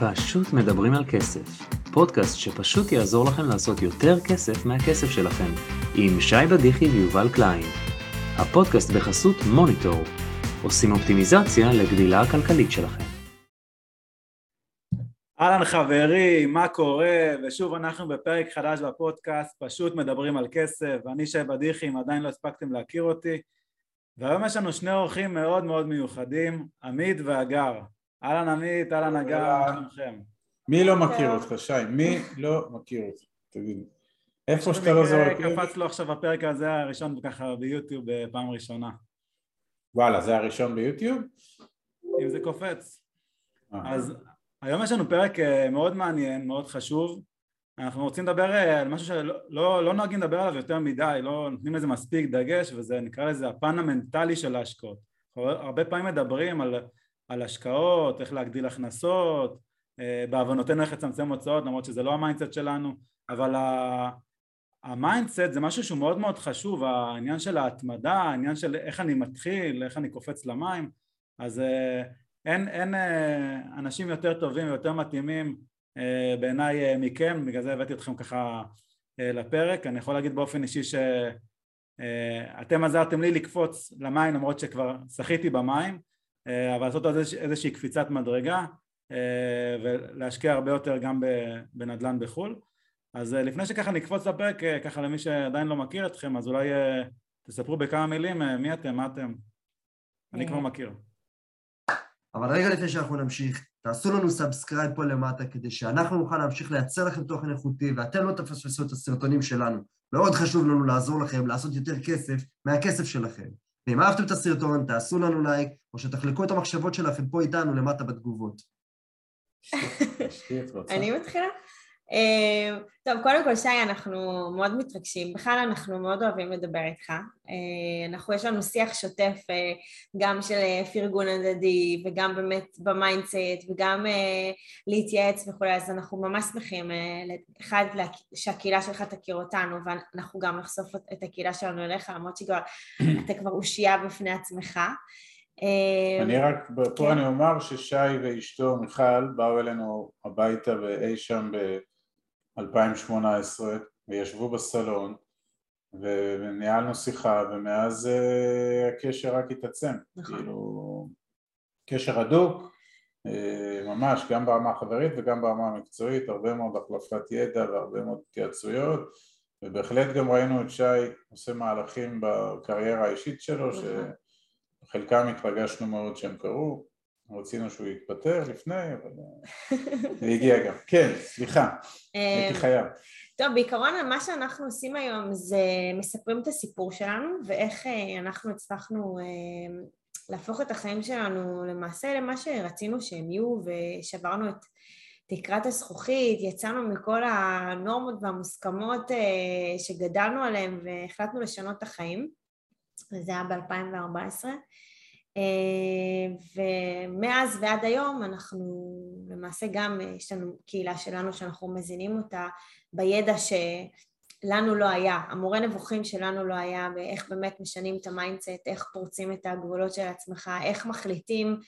פשוט מדברים על כסף, פודקאסט שפשוט יעזור לכם לעשות יותר כסף מהכסף שלכם, עם שי בדיחי ויובל קליין. הפודקאסט בחסות מוניטור, עושים אופטימיזציה לגדילה הכלכלית שלכם. אהלן חברים, מה קורה? ושוב אנחנו בפרק חדש בפודקאסט, פשוט מדברים על כסף, ואני שי בדיחי, אם עדיין לא הספקתם להכיר אותי. והיום יש לנו שני אורחים מאוד מאוד מיוחדים, עמית והגר. אהלן עמית, אהלן שלומכם? מי לא מכיר אותך, שי? מי לא מכיר אותך? תגיד. איפה שאתה לא זורק... קפץ לו עכשיו הפרק הזה הראשון ככה ביוטיוב בפעם ראשונה. וואלה, זה הראשון ביוטיוב? אם זה קופץ. אז היום יש לנו פרק אה, מאוד מעניין, מאוד חשוב. אנחנו רוצים לדבר אה, על משהו שלא לא, לא נוהגים לדבר עליו יותר מדי, לא נותנים לזה מספיק דגש, וזה נקרא לזה הפן המנטלי של ההשקעות. הרבה פעמים מדברים על, על השקעות, איך להגדיל הכנסות, אה, בעוונותינו איך לצמצם הוצאות, למרות שזה לא ה mindset שלנו, אבל ה mindset זה משהו שהוא מאוד מאוד חשוב, העניין של ההתמדה, העניין של איך אני מתחיל, איך אני קופץ למים, אז אין, אין אנשים יותר טובים ויותר מתאימים אה, בעיניי אה, מכם, בגלל זה הבאתי אתכם ככה אה, לפרק. אני יכול להגיד באופן אישי שאתם עזרתם לי לקפוץ למים למרות שכבר שחיתי במים, אבל לעשות איזושהי קפיצת מדרגה ולהשקיע הרבה יותר גם בנדל"ן בחו"ל. אז לפני שככה נקפוץ לפרק, ככה למי שעדיין לא מכיר אתכם, אז אולי תספרו בכמה מילים מי אתם, מה אתם. אני כבר מכיר. אבל רגע לפני שאנחנו נמשיך, תעשו לנו subscribe פה למטה כדי שאנחנו נוכל להמשיך לייצר לכם תוכן איכותי ואתם לא תפספסו את הסרטונים שלנו. מאוד חשוב לנו לעזור לכם לעשות יותר כסף מהכסף שלכם. ואם אהבתם את הסרטון, תעשו לנו לייק, או שתחלקו את המחשבות שלכם פה איתנו למטה בתגובות. אני מתחילה? אה, טוב, קודם כל שי, אנחנו מאוד מתרגשים, בכלל אנחנו מאוד אוהבים לדבר איתך. אה, אנחנו, יש לנו שיח שוטף אה, גם של פרגון הדדי וגם באמת ב mindset וגם להתייעץ וכולי, אז אנחנו ממש שמחים, אחד, שהקהילה שלך תכיר אותנו ואנחנו גם נחשוף את הקהילה שלנו אליך, למרות שאתה כבר אושייה בפני עצמך. אני רק, פה כן. אני אומר ששי ואשתו מיכל באו אלינו הביתה ואי שם ב... 2018 וישבו בסלון וניהלנו שיחה ומאז uh, הקשר רק התעצם, נכון. כאילו קשר הדוק uh, ממש גם ברמה החברית וגם ברמה המקצועית, הרבה מאוד החלפת ידע והרבה מאוד התייעצויות ובהחלט גם ראינו את שי עושה מהלכים בקריירה האישית שלו נכון. שחלקם התרגשנו מאוד שהם קרו רצינו שהוא יתפטר לפני, אבל זה הגיע גם. כן, סליחה, הייתי אמ, חייב. טוב, בעיקרון מה שאנחנו עושים היום זה מספרים את הסיפור שלנו ואיך אה, אנחנו הצלחנו אה, להפוך את החיים שלנו למעשה למה שרצינו שהם יהיו ושברנו את תקרת הזכוכית, יצאנו מכל הנורמות והמוסכמות אה, שגדלנו עליהן והחלטנו לשנות את החיים, וזה היה ב-2014. ומאז ועד היום אנחנו למעשה גם, יש לנו קהילה שלנו שאנחנו מזינים אותה בידע שלנו לא היה, המורה נבוכים שלנו לא היה באיך באמת משנים את ה mindset, איך פורצים את הגבולות של עצמך, איך מחליטים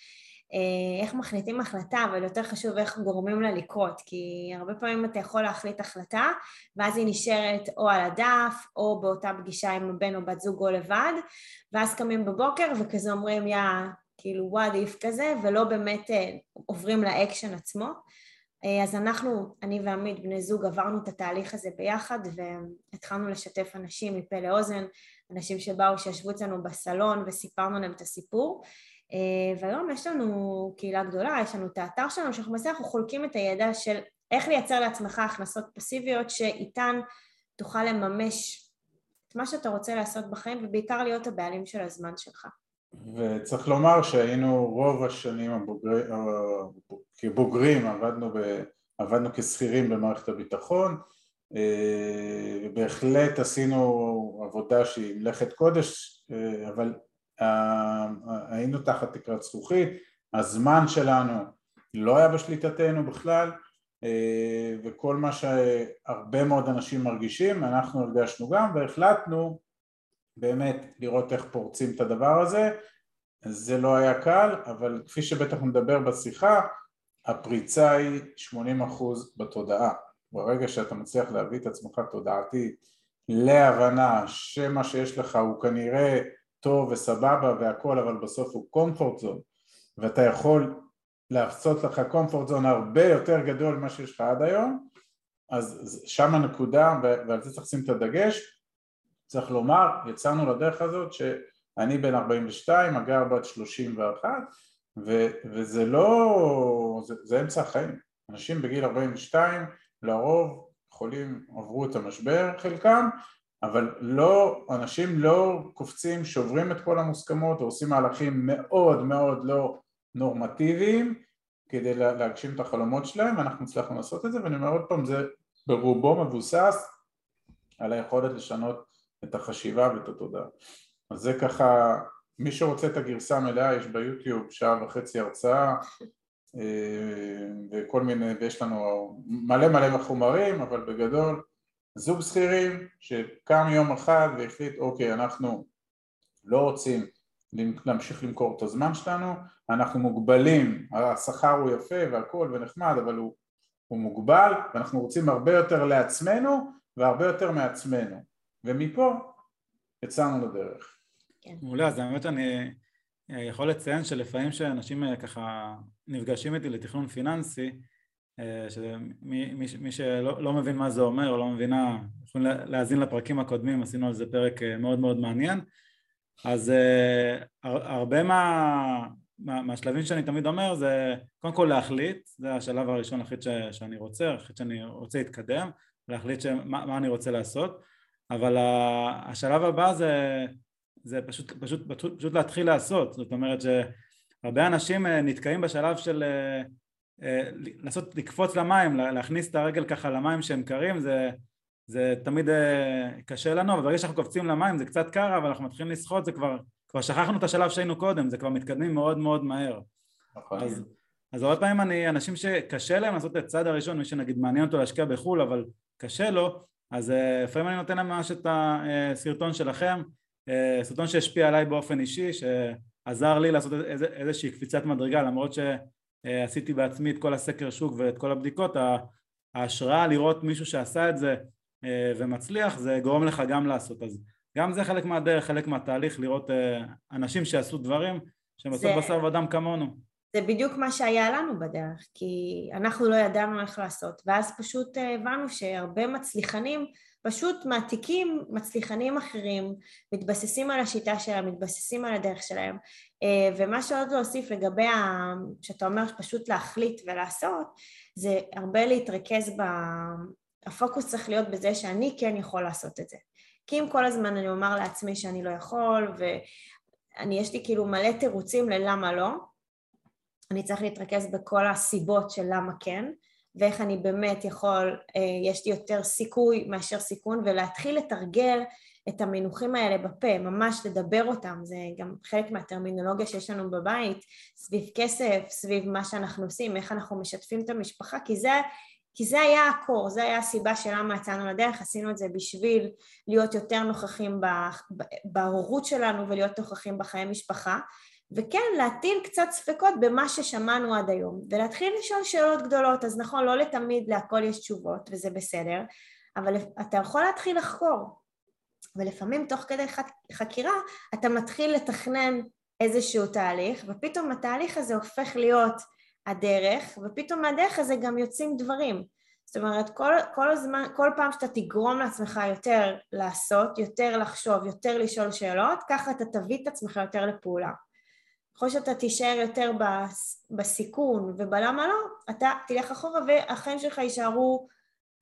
איך מחליטים החלטה, אבל יותר חשוב איך גורמים לה לקרות, כי הרבה פעמים אתה יכול להחליט החלטה, ואז היא נשארת או על הדף, או באותה פגישה עם הבן או בת זוג או לבד, ואז קמים בבוקר וכזה אומרים, יא, כאילו what if כזה, ולא באמת אה, עוברים לאקשן עצמו. אה, אז אנחנו, אני ועמית, בני זוג, עברנו את התהליך הזה ביחד והתחלנו לשתף אנשים מפה לאוזן, אנשים שבאו, שישבו אצלנו בסלון וסיפרנו להם את הסיפור. אה, והיום יש לנו קהילה גדולה, יש לנו את האתר שלנו, שאנחנו למעשה אנחנו חולקים את הידע של איך לייצר לעצמך הכנסות פסיביות שאיתן תוכל לממש את מה שאתה רוצה לעשות בחיים ובעיקר להיות הבעלים של הזמן שלך. וצריך לומר שהיינו רוב השנים הבוגרי, כבוגרים עבדנו, ב, עבדנו כשכירים במערכת הביטחון אה, ובהחלט עשינו עבודה שהיא מלאכת קודש אה, אבל היינו תחת תקרת זכוכית, הזמן שלנו לא היה בשליטתנו בכלל אה, וכל מה שהרבה מאוד אנשים מרגישים אנחנו הרגשנו גם והחלטנו באמת לראות איך פורצים את הדבר הזה זה לא היה קל אבל כפי שבטח נדבר בשיחה הפריצה היא 80% בתודעה. ברגע שאתה מצליח להביא את עצמך תודעתית להבנה שמה שיש לך הוא כנראה טוב וסבבה והכל אבל בסוף הוא comfort zone. ואתה יכול לעשות לך comfort zone הרבה יותר גדול ממה שיש לך עד היום. אז שם הנקודה ועל זה צריך לשים את הדגש. צריך לומר יצאנו לדרך הזאת שאני בן 42 הגר בת 31 ו, וזה לא, זה, זה אמצע החיים. אנשים בגיל 42 לרוב חולים עברו את המשבר חלקם אבל לא, אנשים לא קופצים, שוברים את כל המוסכמות ועושים מהלכים מאוד מאוד לא נורמטיביים כדי להגשים את החלומות שלהם ואנחנו הצלחנו לעשות את זה ואני אומר עוד פעם זה ברובו מבוסס על היכולת לשנות את החשיבה ואת התודעה. אז זה ככה, מי שרוצה את הגרסה המלאה יש ביוטיוב שעה וחצי הרצאה אה, וכל מיני, ויש לנו מלא מלא חומרים אבל בגדול זוג שכירים שקם יום אחד והחליט אוקיי אנחנו לא רוצים להמשיך למכור את הזמן שלנו, אנחנו מוגבלים, השכר הוא יפה והכל ונחמד אבל הוא, הוא מוגבל ואנחנו רוצים הרבה יותר לעצמנו והרבה יותר מעצמנו ומפה יצאנו לדרך. כן. מעולה, אז האמת אני יכול לציין שלפעמים שאנשים אה, ככה נפגשים איתי לתכנון פיננסי אה, שמי מי, מי שלא לא מבין מה זה אומר או לא מבינה, יכולים להאזין לפרקים הקודמים, עשינו על זה פרק אה, מאוד מאוד מעניין. אז uh, הרבה מה, מה, מהשלבים שאני תמיד אומר זה קודם כל להחליט, זה השלב הראשון להחליט ש, שאני רוצה, להחליט שאני רוצה להתקדם, להחליט שמה, מה אני רוצה לעשות, אבל השלב הבא זה, זה פשוט, פשוט, פשוט, פשוט להתחיל לעשות, זאת אומרת שהרבה אנשים נתקעים בשלב של לנסות לקפוץ למים, להכניס את הרגל ככה למים שהם קרים, זה, זה תמיד אה, קשה לנו, אבל ברגע שאנחנו קופצים למים זה קצת קר, אבל אנחנו מתחילים לשחות, זה כבר, כבר שכחנו את השלב שהיינו קודם, זה כבר מתקדמים מאוד מאוד מהר. נכון. אז, אז הרבה פעמים אני, אנשים שקשה להם לעשות את הצעד הראשון, מי שנגיד מעניין אותו להשקיע בחו"ל, אבל קשה לו, אז אה, לפעמים אני נותן להם ממש את הסרטון שלכם, אה, סרטון שהשפיע עליי באופן אישי, שעזר לי לעשות איז, איזושהי קפיצת מדרגה, למרות שעשיתי בעצמי את כל הסקר שוק ואת כל הבדיקות, ההשראה לראות מישהו שעשה את זה אה, ומצליח זה גורם לך גם לעשות. אז גם זה חלק מהדרך, חלק מהתהליך לראות אה, אנשים שעשו דברים שהם בסוף בשר ודם כמונו. זה בדיוק מה שהיה לנו בדרך כי אנחנו לא ידענו איך לעשות. ואז פשוט אה, הבנו שהרבה מצליחנים פשוט מעתיקים מצליחנים אחרים, מתבססים על השיטה שלהם, מתבססים על הדרך שלהם ומה שעוד להוסיף לגבי, ה... שאתה אומר פשוט להחליט ולעשות זה הרבה להתרכז ב... הפוקוס צריך להיות בזה שאני כן יכול לעשות את זה. כי אם כל הזמן אני אומר לעצמי שאני לא יכול, ואני, יש לי כאילו מלא תירוצים ללמה לא, אני צריך להתרכז בכל הסיבות של למה כן, ואיך אני באמת יכול, אה, יש לי יותר סיכוי מאשר סיכון, ולהתחיל לתרגל את המינוחים האלה בפה, ממש לדבר אותם, זה גם חלק מהטרמינולוגיה שיש לנו בבית, סביב כסף, סביב מה שאנחנו עושים, איך אנחנו משתפים את המשפחה, כי זה כי זה היה הקור, זה היה הסיבה של למה יצאנו לדרך, עשינו את זה בשביל להיות יותר נוכחים בהורות שלנו ולהיות נוכחים בחיי משפחה וכן להטיל קצת ספקות במה ששמענו עד היום ולהתחיל לשאול שאלות גדולות אז נכון לא לתמיד להכל יש תשובות וזה בסדר אבל אתה יכול להתחיל לחקור ולפעמים תוך כדי חקירה אתה מתחיל לתכנן איזשהו תהליך ופתאום התהליך הזה הופך להיות הדרך, ופתאום מהדרך הזה גם יוצאים דברים. זאת אומרת, כל, כל הזמן, כל פעם שאתה תגרום לעצמך יותר לעשות, יותר לחשוב, יותר לשאול שאלות, ככה אתה תביא את עצמך יותר לפעולה. ככל שאתה תישאר יותר בסיכון ובלמה לא, אתה תלך אחורה והחיים שלך יישארו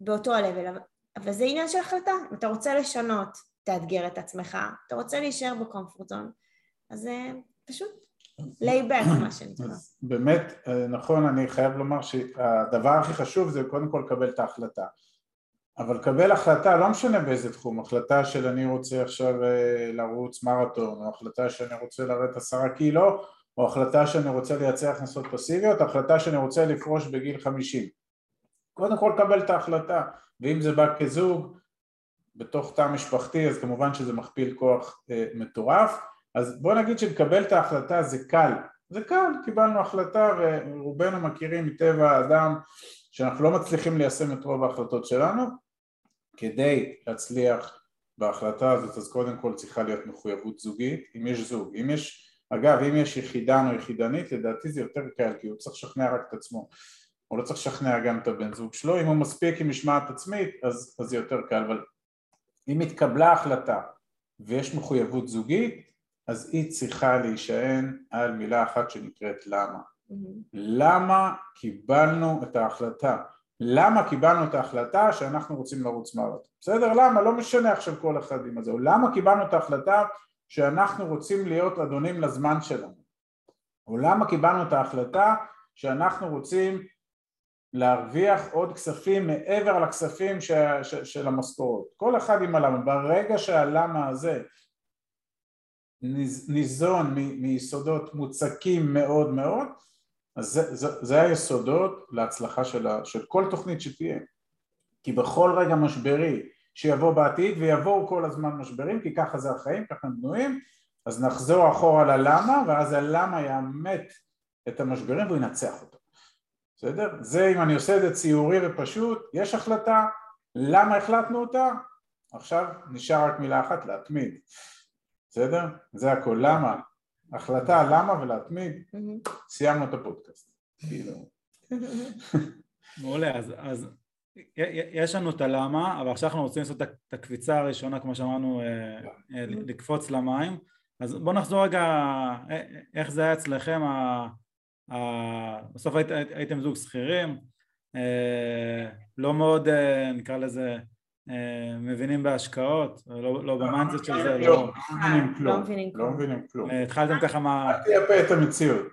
באותו ה-level. אבל זה עניין של החלטה, אם אתה רוצה לשנות, תאתגר את עצמך, אתה רוצה להישאר ב comfort zone, אז אה, פשוט lay back מה שנקרא. באמת, אה, נכון, אני חייב לומר שהדבר הכי חשוב זה קודם כל לקבל את ההחלטה. אבל לקבל החלטה, לא משנה באיזה תחום, החלטה של אני רוצה עכשיו אה, לרוץ מרתון, או החלטה שאני רוצה לרדת עשרה קילו, או החלטה שאני רוצה לייצר הכנסות פסיביות, החלטה שאני רוצה לפרוש בגיל חמישים. קודם כל לקבל את ההחלטה, ואם זה בא כזוג, בתוך תא משפחתי, אז כמובן שזה מכפיל כוח אה, מטורף, אז בוא נגיד שלקבל את ההחלטה זה קל. זה קל, קיבלנו החלטה ורובנו מכירים מטבע האדם שאנחנו לא מצליחים ליישם את רוב ההחלטות שלנו כדי להצליח בהחלטה הזאת אז קודם כל צריכה להיות מחויבות זוגית אם יש זוג, אם יש, אגב אם יש יחידן או יחידנית לדעתי זה יותר קל כי הוא צריך לשכנע רק את עצמו הוא לא צריך לשכנע גם את הבן זוג שלו, אם הוא מספיק עם משמעת עצמית אז, אז זה יותר קל, אבל אם התקבלה החלטה ויש מחויבות זוגית אז היא צריכה להישען על מילה אחת שנקראת למה. Mm-hmm. למה קיבלנו את ההחלטה? למה קיבלנו את ההחלטה שאנחנו רוצים לרוץ מרתון? בסדר? למה? לא משנה עכשיו כל אחד עם הזה. למה קיבלנו את ההחלטה שאנחנו רוצים להיות אדונים לזמן שלנו? או למה קיבלנו את ההחלטה שאנחנו רוצים להרוויח עוד כספים מעבר לכספים ש, ש, של המשכורות. כל אחד עם הלמה. ברגע שהלמה הזה ניזון מיסודות מוצקים מאוד מאוד, אז זה, זה, זה היסודות להצלחה של, ה, של כל תוכנית שתהיה. כי בכל רגע משברי שיבוא בעתיד, ויבואו כל הזמן משברים, כי ככה זה החיים, ככה הם בנויים, אז נחזור אחורה ללמה, ואז הלמה יאמת את המשברים והוא ינצח אותו. בסדר? זה אם אני עושה את זה ציורי ופשוט, יש החלטה, למה החלטנו אותה? עכשיו נשאר רק מילה אחת, להתמיד. בסדר? זה הכל. למה? החלטה למה ולהתמיד, סיימנו את הפודקאסט. כאילו. מעולה, אז, אז יש לנו את הלמה, אבל עכשיו אנחנו רוצים לעשות את הקפיצה הראשונה, כמו שאמרנו, אה, אה, לקפוץ למים. אז בואו נחזור רגע, אה, איך זה היה אצלכם, בסוף הייתם זוג שכירים, לא מאוד, נקרא לזה, מבינים בהשקעות, לא, לא ב mindset של זה, לא, לא מבינים כלום, לא מבינים כלום, אה, התחלתם ככה מה... אל תייפה את המציאות.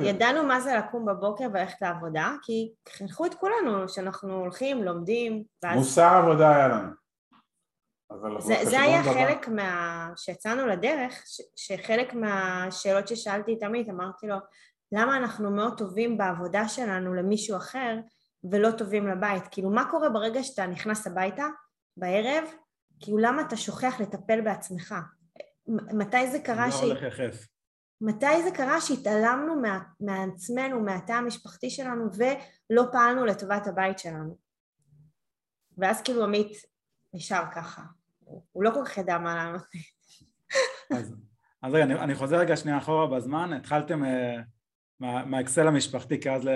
ידענו מה זה לקום בבוקר וללכת לעבודה, כי חינכו את כולנו שאנחנו הולכים, לומדים, מוסר עבודה היה לנו. זה, זה היה דבר. חלק מה... שיצאנו לדרך, ש... שחלק מהשאלות ששאלתי את עמית, אמרתי לו, למה אנחנו מאוד טובים בעבודה שלנו למישהו אחר ולא טובים לבית? כאילו, מה קורה ברגע שאתה נכנס הביתה בערב, כאילו למה אתה שוכח לטפל בעצמך? מתי זה קרה לא ש... הולך יחף. מתי זה קרה שהתעלמנו מה... מעצמנו, מהתא המשפחתי שלנו ולא פעלנו לטובת הבית שלנו? ואז כאילו עמית נשאר ככה, הוא לא כל כך ידע מה לענות לי. אז, אז רגע, אני, אני חוזר רגע שנייה אחורה בזמן, התחלתם uh, מה, מהאקסל המשפחתי, כי אז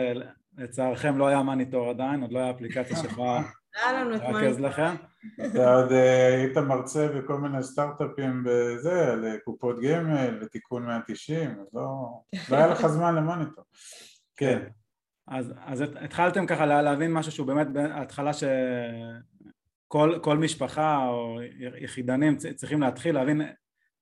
לצערכם לא היה מניטור עדיין, עוד לא היה אפליקציה שיכולה לרכז לכם. אתה עוד אה, היית מרצה בכל מיני סטארט-אפים בזה, לקופות גמל, לתיקון 190, אז לא, לא היה לך זמן למוניטור. כן. אז, אז התחלתם ככה להבין משהו שהוא באמת התחלה שכל משפחה או יחידנים צריכים להתחיל להבין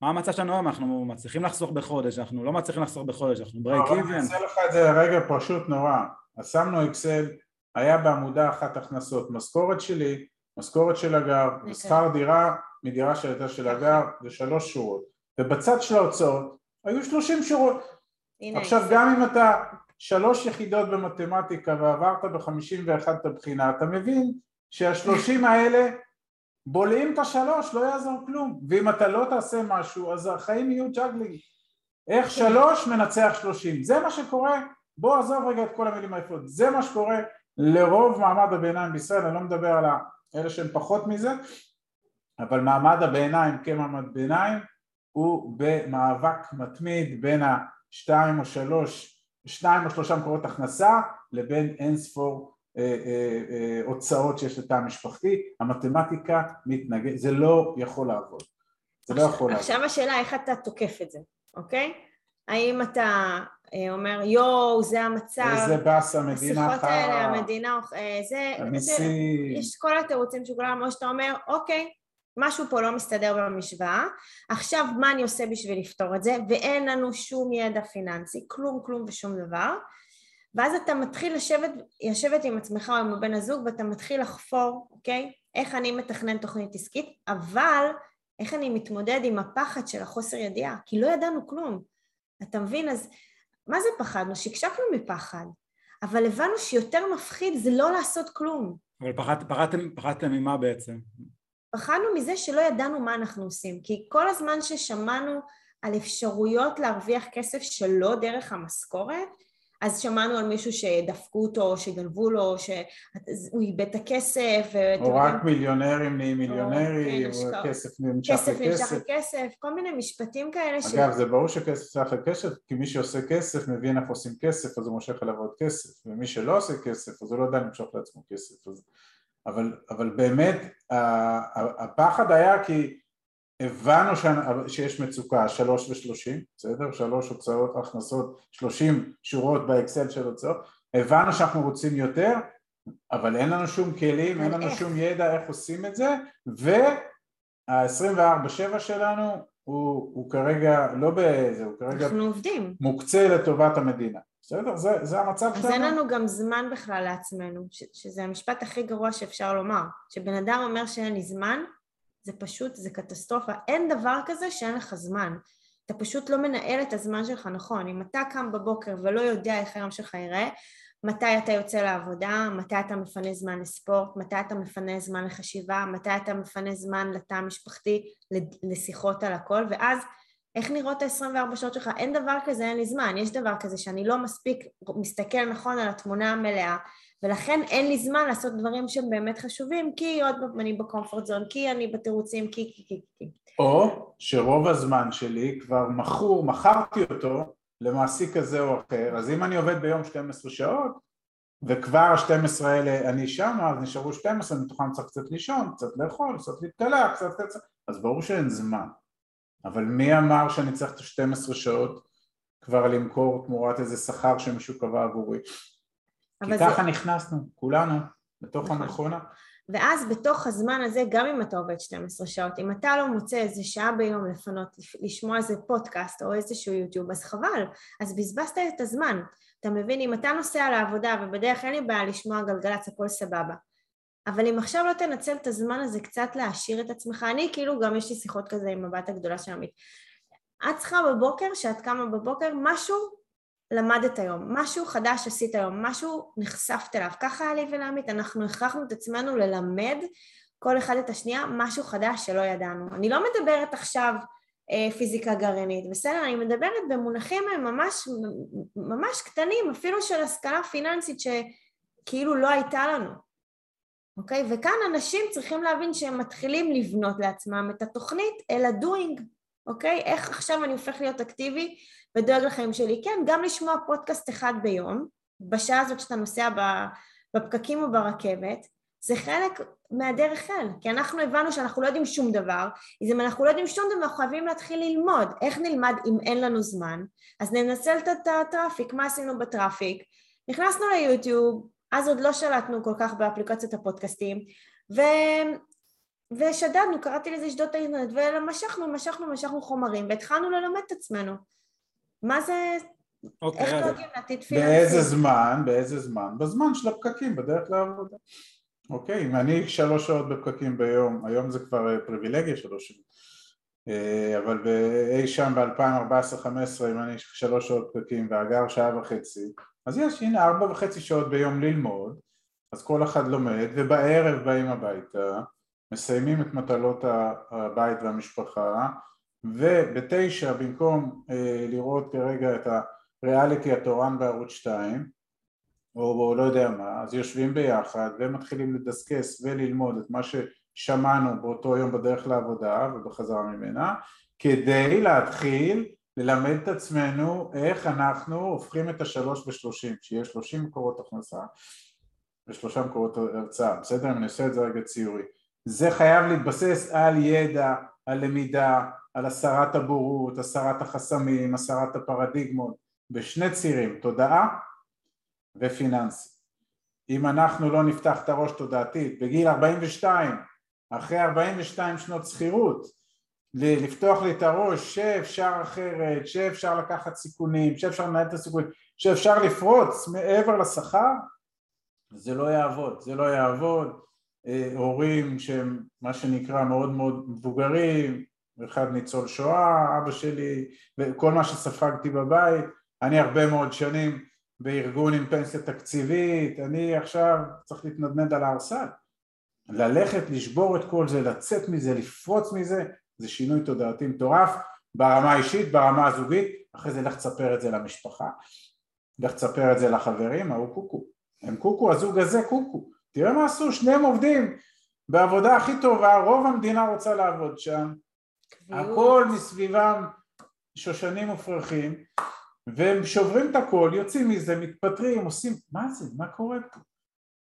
מה המצב שלנו היום, אנחנו מצליחים לחסוך בחודש, אנחנו לא מצליחים לחסוך בחודש, אנחנו ברייק איבן. אני אעשה לך את זה רגע פשוט נורא, אז שמנו אקסל, היה בעמודה אחת הכנסות, משכורת שלי, משכורת של הגר, אוקיי. שכר דירה מדירה שהייתה של הגר, זה שלוש שורות, ובצד של ההוצאות היו שלושים שורות. עכשיו גם אם אתה שלוש יחידות במתמטיקה ועברת בחמישים ואחת את הבחינה, אתה מבין שהשלושים האלה בולעים את השלוש, לא יעזור כלום, ואם אתה לא תעשה משהו אז החיים יהיו juggling. איך שלוש מנצח שלושים, זה מה שקורה, בוא עזוב רגע את כל המילים היפות, זה מה שקורה לרוב מעמד הביניים בישראל, אני לא מדבר על אלה שהם פחות מזה, אבל מעמד הביניים כמעמד ביניים הוא במאבק מתמיד בין השתיים או שלוש, שניים או שלושה מקורות הכנסה לבין אין ספור אה, אה, אה, הוצאות שיש לתא המשפחתי, המתמטיקה מתנגד, זה לא יכול לעבוד, זה לא יכול לעבוד. עכשיו השאלה איך אתה תוקף את זה, אוקיי? האם אתה אומר יואו זה המצב, איזה באס המדינה השיחות האלה, המדינה, אה, זה, זה, יש כל התירוצים של כולם, או שאתה אומר אוקיי, משהו פה לא מסתדר במשוואה, עכשיו מה אני עושה בשביל לפתור את זה, ואין לנו שום ידע פיננסי, כלום כלום ושום דבר, ואז אתה מתחיל לשבת, לשבת עם עצמך או עם הבן הזוג ואתה מתחיל לחפור, אוקיי? איך אני מתכנן תוכנית עסקית, אבל איך אני מתמודד עם הפחד של החוסר ידיעה, כי לא ידענו כלום. אתה מבין? אז מה זה פחדנו? שקשקנו מפחד, אבל הבנו שיותר מפחיד זה לא לעשות כלום. אבל פחד, פחדתם, פחדתם ממה בעצם? פחדנו מזה שלא ידענו מה אנחנו עושים, כי כל הזמן ששמענו על אפשרויות להרוויח כסף שלא דרך המשכורת, אז שמענו על מישהו שדפקו אותו, או שגנבו לו, או שהוא איבד את הכסף. או רק יודעים, מיליונרים נהיים מיליונרים, או כן, כסף נמשך לכסף. כסף נמשך לכסף, כל מיני משפטים כאלה. אגב, ש... זה ברור שכסף נמשך לכסף, כי מי שעושה כסף מבין איך עושים כסף, אז הוא מושך אליו עוד כסף, ומי שלא עושה כסף, אז הוא לא יודע למשוך לעצמו כסף. אז... אבל, אבל באמת, הפחד היה כי הבנו שיש מצוקה, שלוש ושלושים, בסדר? שלוש הוצאות, הכנסות, שלושים שורות באקסל של הוצאות, הבנו שאנחנו רוצים יותר, אבל אין לנו שום כלים, אין לנו שום ידע איך עושים את זה, וה-24/7 שלנו הוא, הוא כרגע לא באיזה, הוא כרגע אנחנו עובדים. מוקצה לטובת המדינה. בסדר? זה, זה המצב שלנו. אז אין לנו גם זמן בכלל לעצמנו, ש, שזה המשפט הכי גרוע שאפשר לומר. שבן אדם אומר שאין לי זמן, זה פשוט, זה קטסטרופה. אין דבר כזה שאין לך זמן. אתה פשוט לא מנהל את הזמן שלך נכון. אם אתה קם בבוקר ולא יודע איך היום שלך ייראה, מתי אתה יוצא לעבודה, מתי אתה מפנה זמן לספורט, מתי אתה מפנה זמן לחשיבה, מתי אתה מפנה זמן לתא המשפחתי, לשיחות על הכל, ואז איך נראות ה-24 שעות שלך? אין דבר כזה, אין לי זמן. יש דבר כזה שאני לא מספיק מסתכל נכון על התמונה המלאה, ולכן אין לי זמן לעשות דברים שהם באמת חשובים, כי עוד פעם אני בקומפורט זון, כי אני בתירוצים, כי, כי, כי, כי. או שרוב הזמן שלי כבר מכור, מכרתי אותו למעסיק כזה או אחר, אז אם אני עובד ביום 12 שעות, וכבר ה-12 האלה אני שם, אז נשארו 12, מתוכם צריך קצת לישון, קצת לאכול, קצת להתקלח, קצת קצת, אז ברור שאין זמן. אבל מי אמר שאני צריך את ה-12 שעות כבר למכור תמורת איזה שכר שמישהו קבע עבורי? כי ככה זה... נכנסנו, כולנו, לתוך נכון. המכונה. ואז בתוך הזמן הזה, גם אם אתה עובד 12 שעות, אם אתה לא מוצא איזה שעה ביום לפנות, לשמוע איזה פודקאסט או איזשהו יוטיוב, אז חבל, אז בזבזת את הזמן. אתה מבין, אם אתה נוסע לעבודה, ובדרך אין לי בעיה לשמוע גלגלצ, הכל סבבה. אבל אם עכשיו לא תנצל את הזמן הזה קצת להעשיר את עצמך, אני כאילו גם יש לי שיחות כזה עם הבת הגדולה של עמית. את צריכה בבוקר, שאת קמה בבוקר, משהו למדת היום, משהו חדש עשית היום, משהו נחשפת אליו. ככה היה לי ולעמית, אנחנו הכרחנו את עצמנו ללמד כל אחד את השנייה משהו חדש שלא ידענו. אני לא מדברת עכשיו אה, פיזיקה גרעינית, בסדר? אני מדברת במונחים ממש, ממש קטנים, אפילו של השכלה פיננסית שכאילו לא הייתה לנו. אוקיי? וכאן אנשים צריכים להבין שהם מתחילים לבנות לעצמם את התוכנית אל ה doing, אוקיי? איך עכשיו אני הופך להיות אקטיבי ודואג לחיים שלי? כן, גם לשמוע פודקאסט אחד ביום, בשעה הזאת שאתה נוסע בפקקים או ברכבת, זה חלק מהדרך אל, כי אנחנו הבנו שאנחנו לא יודעים שום דבר, אז אם אנחנו לא יודעים שום דבר, אנחנו חייבים להתחיל ללמוד. איך נלמד אם אין לנו זמן? אז ננצל את ה traffic, מה עשינו ב traffic? נכנסנו ליוטיוב, אז עוד לא שלטנו כל כך באפליקציות הפודקאסטים, ו... ושדדנו, קראתי לזה שדות האינטרנט, ומשכנו, משכנו, משכנו חומרים, והתחלנו ללמד את עצמנו. מה זה... אוקיי, איך דואגים לעתיד פיננסי? באיזה זמן? באיזה זמן? בזמן של הפקקים, בדרך לעבודה. אוקיי, אם אני שלוש שעות בפקקים ביום, היום זה כבר אה, פריבילגיה שלוש שעות, אה, אבל אי שם ב-2014-2015 אם אני שלוש שעות פקקים והגר שעה וחצי אז יש הנה ארבע וחצי שעות ביום ללמוד, אז כל אחד לומד, ובערב באים הביתה, מסיימים את מטלות הבית והמשפחה, ובתשע במקום אה, לראות כרגע את הריאליטי התורן בערוץ 2, או, או לא יודע מה, אז יושבים ביחד ומתחילים לדסקס וללמוד את מה ששמענו באותו יום בדרך לעבודה ובחזרה ממנה, כדי להתחיל ללמד את עצמנו איך אנחנו הופכים את השלוש בשלושים, שיהיה שלושים מקורות הכנסה ושלושה מקורות הרצאה, בסדר? אני עושה את זה רגע ציורי. זה חייב להתבסס על ידע, על למידה, על הסרת הבורות, הסרת החסמים, הסרת הפרדיגמות, בשני צירים, תודעה ופיננסי. אם אנחנו לא נפתח את הראש תודעתית בגיל 42, אחרי 42 שנות שכירות, לפתוח לי את הראש שאפשר אחרת, שאפשר לקחת סיכונים, שאפשר לנהל את הסיכונים, שאפשר לפרוץ מעבר לשכר, זה לא יעבוד, זה לא יעבוד. אה, הורים שהם מה שנקרא מאוד מאוד מבוגרים, אחד ניצול שואה, אבא שלי, וכל מה שספגתי בבית, אני הרבה מאוד שנים בארגון עם פנסיה תקציבית, אני עכשיו צריך להתנדנד על הארסל. ללכת, לשבור את כל זה, לצאת מזה, לפרוץ מזה, זה שינוי תודעתי מטורף ברמה האישית, ברמה הזוגית, אחרי זה לך תספר את זה למשפחה, לך תספר את זה לחברים, ההוא קוקו, הם קוקו, הזוג הזה קוקו, תראה מה עשו, שניהם עובדים בעבודה הכי טובה, רוב המדינה רוצה לעבוד שם, הכל מסביבם שושנים ופרחים, והם שוברים את הכל, יוצאים מזה, מתפטרים, עושים, מה זה, מה קורה פה?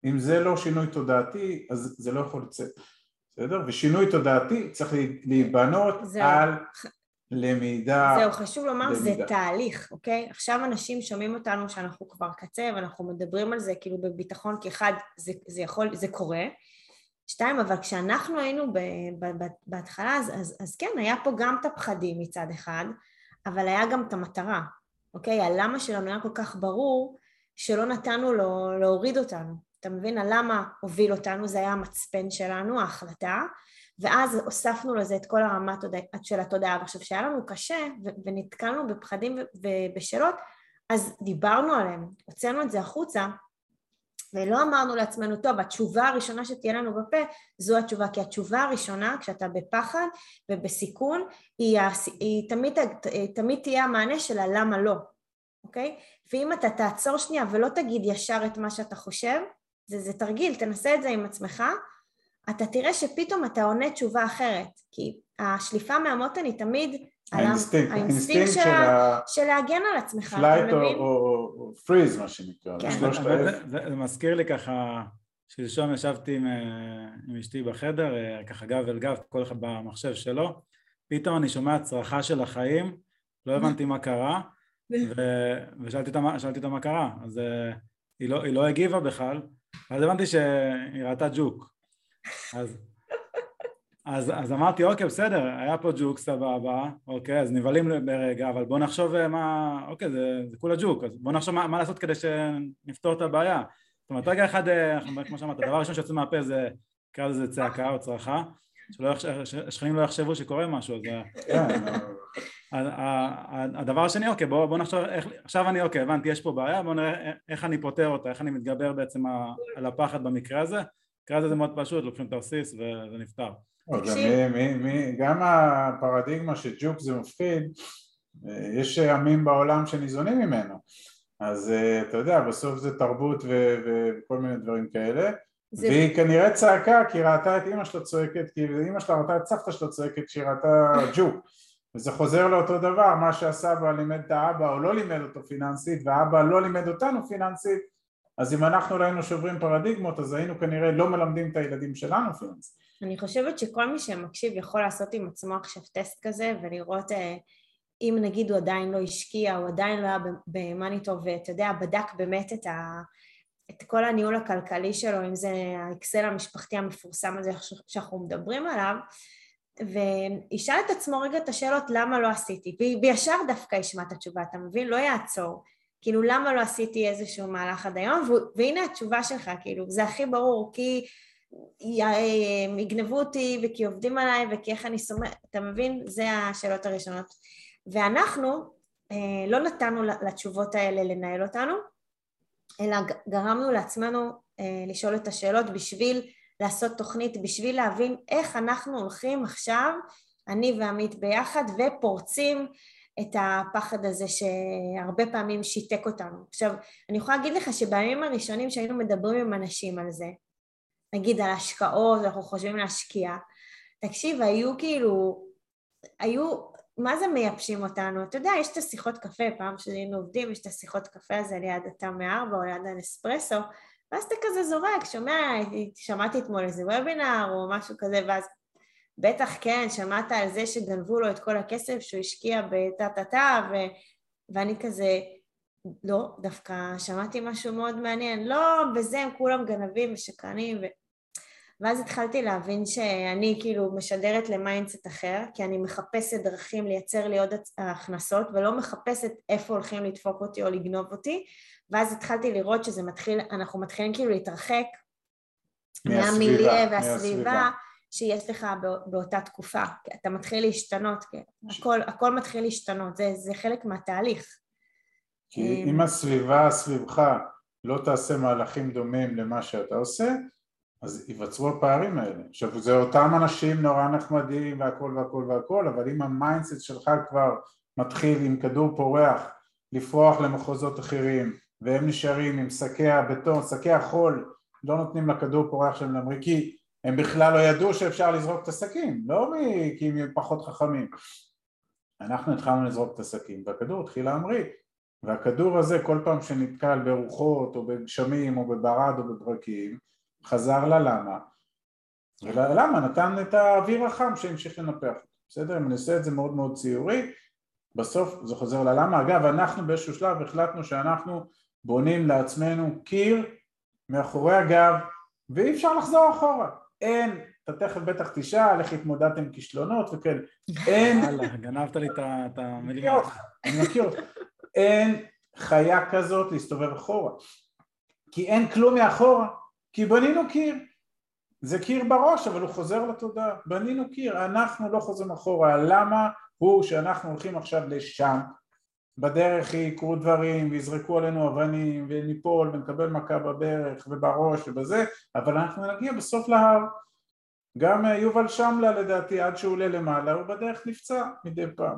אם זה לא שינוי תודעתי, אז זה לא יכול לצאת, בסדר? ושינוי תודעתי צריך להיבנות על למידה. זהו, חשוב לומר, למידה. זה תהליך, אוקיי? עכשיו אנשים שומעים אותנו שאנחנו כבר קצה ואנחנו מדברים על זה כאילו בביטחון, כי אחד, זה, זה יכול, זה קורה. שתיים, אבל כשאנחנו היינו ב, ב, ב, בהתחלה, אז, אז, אז כן, היה פה גם את הפחדים מצד אחד, אבל היה גם את המטרה, אוקיי? הלמה שלנו היה כל כך ברור שלא נתנו לו להוריד אותנו. אתה מבין? הלמה הוביל אותנו, זה היה המצפן שלנו, ההחלטה, ואז הוספנו לזה את כל הרמה של התודעה. ועכשיו, כשהיה לנו קשה ונתקלנו בפחדים ובשאלות, אז דיברנו עליהם, הוצאנו את זה החוצה, ולא אמרנו לעצמנו, טוב, התשובה הראשונה שתהיה לנו בפה, זו התשובה, כי התשובה הראשונה, כשאתה בפחד ובסיכון, היא, היא תמיד, תמיד תהיה המענה של הלמה לא, אוקיי? ואם אתה תעצור שנייה ולא תגיד ישר את מה שאתה חושב, זה, זה תרגיל, תנסה את זה עם עצמך, אתה תראה שפתאום אתה עונה תשובה אחרת, כי השליפה מהמותן היא תמיד האינסטינקט, האינסטינקט של, ה... של להגן על עצמך, flight או freeze מה שנקרא, כן. זה, זה, זה מזכיר לי ככה, שלשום ישבתי עם, אה, עם אשתי בחדר, אה, ככה גב אל גב, כל אחד במחשב שלו, פתאום אני שומע צרחה של החיים, לא הבנתי מה קרה, ו... ושאלתי אותה, אותה מה קרה, אז אה, היא לא, היא לא הגיבה בכלל, אז הבנתי שהיא ראתה ג'וק, אז אז, אז אמרתי אוקיי בסדר היה פה ג'וק סבבה אוקיי אז נבהלים ברגע אבל בוא נחשוב אה, מה אוקיי זה, זה כולה ג'וק אז בוא נחשוב מה, מה לעשות כדי שנפתור את הבעיה. זאת אומרת רגע אחד אה, כמו שאמרת הדבר הראשון שיוצא מהפה זה נקרא לזה צעקה או צרחה שהשכנים לא יחשבו שקורה משהו אז כן, הדבר השני אוקיי בוא, בוא נחשוב איך, עכשיו אני אוקיי הבנתי יש פה בעיה בוא נראה איך אני פותר אותה איך אני מתגבר בעצם על הפחד במקרה הזה במקרה הזה זה מאוד פשוט לוקחים את הרסיס וזה נפתר גם הפרדיגמה שג'וק זה מפחיד, אה, יש עמים בעולם שניזונים ממנו, אז אה, אתה יודע, בסוף זה תרבות וכל מיני דברים כאלה, זה... והיא כנראה צעקה כי ראתה את אימא שלה צועקת, כי אימא שלה ראתה את סבתא שלה צועקת כשהיא ראתה ג'וק, וזה חוזר לאותו דבר, מה שהסבא לימד את האבא או לא לימד אותו פיננסית, והאבא לא לימד אותנו פיננסית, אז אם אנחנו לא היינו שוברים פרדיגמות, אז היינו כנראה לא מלמדים את הילדים שלנו פיננסית. אני חושבת שכל מי שמקשיב יכול לעשות עם עצמו עכשיו טסט כזה ולראות אה, אם נגיד הוא עדיין לא השקיע, הוא עדיין לא היה במאניטו ואתה יודע, בדק באמת את, ה, את כל הניהול הכלכלי שלו, אם זה האקסל המשפחתי המפורסם הזה שאנחנו מדברים עליו, וישאל את עצמו רגע את השאלות למה לא עשיתי, וישר דווקא ישמע את התשובה, אתה מבין? לא יעצור. כאילו למה לא עשיתי איזשהו מהלך עד היום, והנה התשובה שלך, כאילו זה הכי ברור, כי יגנבו אותי וכי עובדים עליי וכי איך אני סומכת, אתה מבין? זה השאלות הראשונות. ואנחנו אה, לא נתנו לתשובות האלה לנהל אותנו, אלא גרמנו לעצמנו אה, לשאול את השאלות בשביל לעשות תוכנית, בשביל להבין איך אנחנו הולכים עכשיו, אני ועמית ביחד, ופורצים את הפחד הזה שהרבה פעמים שיתק אותנו. עכשיו, אני יכולה להגיד לך שבימים הראשונים שהיינו מדברים עם אנשים על זה, נגיד על השקעות, אנחנו חושבים להשקיע, תקשיב, היו כאילו, היו, מה זה מייבשים אותנו? אתה יודע, יש את השיחות קפה, פעם שהיינו עובדים, יש את השיחות קפה הזה ליד התא מארבע או ליד הנספרסו, ואז אתה כזה זורק, שומע, שמעתי אתמול איזה וובינר או משהו כזה, ואז בטח כן, שמעת על זה שגנבו לו את כל הכסף שהוא השקיע בטה-טה-טה, ו... ואני כזה, לא, דווקא שמעתי משהו מאוד מעניין, לא, בזה הם כולם גנבים ושקרנים, ו... ואז התחלתי להבין שאני כאילו משדרת ל mindset אחר, כי אני מחפשת דרכים לייצר לי עוד הכנסות, ולא מחפשת איפה הולכים לדפוק אותי או לגנוב אותי, ואז התחלתי לראות שזה מתחיל, אנחנו מתחילים כאילו להתרחק מהמיליה והסביבה שיש לך באותה תקופה, אתה מתחיל להשתנות, הכל, הכל מתחיל להשתנות, זה, זה חלק מהתהליך. כי אם הסביבה סביבך לא תעשה מהלכים דומים למה שאתה עושה, אז ייווצרו הפערים האלה. עכשיו זה אותם אנשים נורא נחמדים והכל והכל והכל, אבל אם ה mindset שלך כבר מתחיל עם כדור פורח לפרוח למחוזות אחרים והם נשארים עם שקי הבטון, שקי החול, לא נותנים לכדור פורח שלהם להמריא כי הם בכלל לא ידעו שאפשר לזרוק את השקים, לא כי הם פחות חכמים. אנחנו התחלנו לזרוק את השקים והכדור התחיל להמריא. והכדור הזה כל פעם שנתקל ברוחות או בגשמים או בברד או בברקים חזר ללמה. ולמה נתן את האוויר החם שהמשיך לנפח בסדר? אם אני עושה את זה מאוד מאוד ציורי בסוף זה חוזר ללמה. אגב אנחנו באיזשהו שלב החלטנו שאנחנו בונים לעצמנו קיר מאחורי הגב ואי אפשר לחזור אחורה אין, אתה תכף בטח תשאל איך התמודדת עם כישלונות וכן, אין... גנבת לי את המילים אני מכיר אותך. אין חיה כזאת להסתובב אחורה. כי אין כלום מאחורה, כי בנינו קיר. זה קיר בראש, אבל הוא חוזר לתודעה. בנינו קיר, אנחנו לא חוזרים אחורה. למה הוא שאנחנו הולכים עכשיו לשם, בדרך יקרו דברים ויזרקו עלינו אבנים וניפול ונקבל מכה בברך ובראש ובזה, אבל אנחנו נגיע בסוף להר. גם יובל שמלה לדעתי עד שהוא עולה למעלה הוא בדרך נפצע מדי פעם.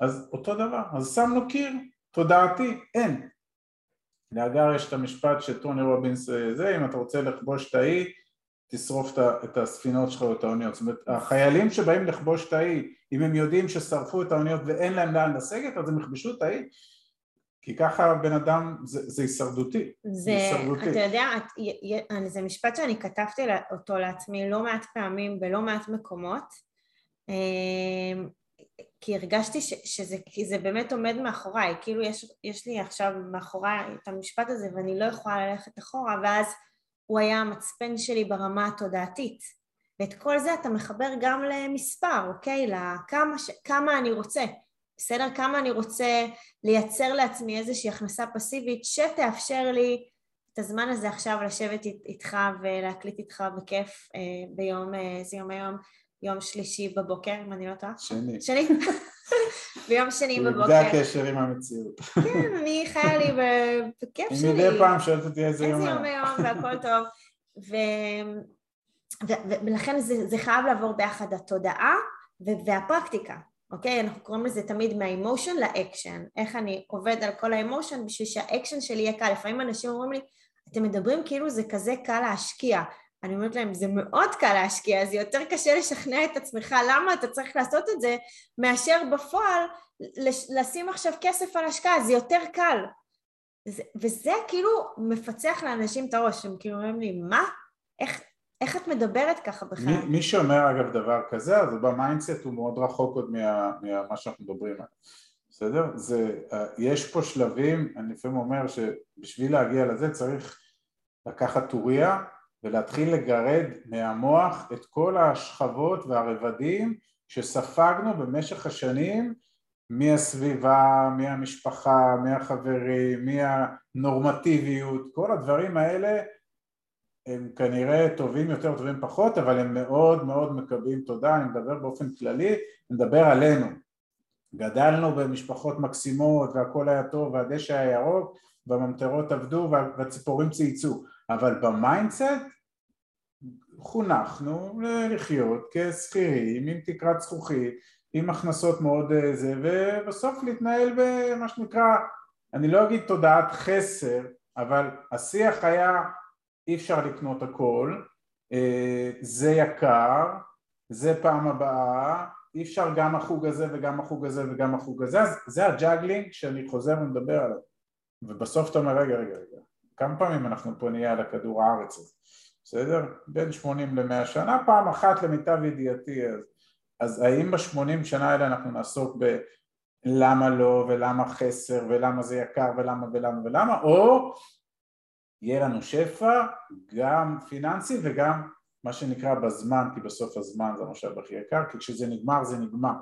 אז אותו דבר, אז שמנו קיר תודעתי, אין. לאגר יש את המשפט שטוני רובינס זה, אם אתה רוצה לכבוש את האי תשרוף את הספינות שלך או את האוניות. זאת אומרת, החיילים שבאים לכבוש את האי, אם הם יודעים ששרפו את האוניות ואין להם לאן לסגת, אז הם יכבשו את האי. כי ככה בן אדם, זה, זה הישרדותי. זה, הישרדותי. אתה יודע, את, זה משפט שאני כתבתי אותו לעצמי לא מעט פעמים בלא מעט מקומות, אמ, כי הרגשתי ש, שזה זה באמת עומד מאחוריי, כאילו יש, יש לי עכשיו מאחוריי את המשפט הזה ואני לא יכולה ללכת אחורה, ואז הוא היה המצפן שלי ברמה התודעתית. ואת כל זה אתה מחבר גם למספר, אוקיי? לכמה ש... כמה אני רוצה, בסדר? כמה אני רוצה לייצר לעצמי איזושהי הכנסה פסיבית שתאפשר לי את הזמן הזה עכשיו לשבת איתך ולהקליט איתך בכיף אה, ביום, אה, איזה יום היום? יום שלישי בבוקר, אם אני לא טועה. שני. שני? ביום שני בבוקר. זה הקשר עם המציאות. כן, אני חיה לי בכיף שלי. מדי פעם שואלת אותי איזה יום היום. איזה יום היום והכל טוב. ולכן זה, זה חייב לעבור ביחד התודעה והפרקטיקה, אוקיי? אנחנו קוראים לזה תמיד מה emotion ל action. איך אני עובד על כל ה emotion בשביל שהאקשן שלי יהיה קל. לפעמים אנשים אומרים לי, אתם מדברים כאילו זה כזה קל להשקיע. אני אומרת להם, זה מאוד קל להשקיע, זה יותר קשה לשכנע את עצמך למה אתה צריך לעשות את זה, מאשר בפועל לשים עכשיו כסף על השקעה, זה יותר קל. זה, וזה כאילו מפצח לאנשים את הראש, הם כאילו אומרים לי, מה? איך, איך את מדברת ככה בכלל? מי, מי שאומר אגב דבר כזה, אז ב mindset הוא מאוד רחוק עוד ממה מה שאנחנו מדברים עליו, בסדר? זה, יש פה שלבים, אני לפעמים אומר שבשביל להגיע לזה צריך לקחת טוריה ולהתחיל לגרד מהמוח את כל השכבות והרבדים שספגנו במשך השנים מהסביבה, מהמשפחה, מהחברים, מהנורמטיביות, כל הדברים האלה הם כנראה טובים יותר, טובים פחות, אבל הם מאוד מאוד מקבעים תודעה, אני מדבר באופן כללי, אני מדבר עלינו. גדלנו במשפחות מקסימות והכל היה טוב והדשא היה ירוק והממטרות עבדו והציפורים צייצו, אבל ב mindset חונכנו לחיות כשכירים עם תקרת זכוכית, עם הכנסות מאוד אה, זה, ובסוף להתנהל במה שנקרא, אני לא אגיד תודעת חסר, אבל השיח היה אי אפשר לקנות הכל, אה, זה יקר, זה פעם הבאה, אי אפשר גם החוג הזה וגם החוג הזה וגם החוג הזה, אז זה ה juggling שאני חוזר ומדבר עליו, ובסוף אתה אומר רגע רגע רגע, כמה פעמים אנחנו פה נהיה על הכדור הארץ הזה בסדר? בין 80 ל-100 שנה, פעם אחת למיטב ידיעתי אז, אז האם בשמונים שנה האלה אנחנו נעסוק בלמה לא ולמה חסר ולמה זה יקר ולמה ולמה ולמה? או יהיה לנו שפע גם פיננסי וגם מה שנקרא בזמן כי בסוף הזמן זה המשאב הכי יקר כי כשזה נגמר זה נגמר.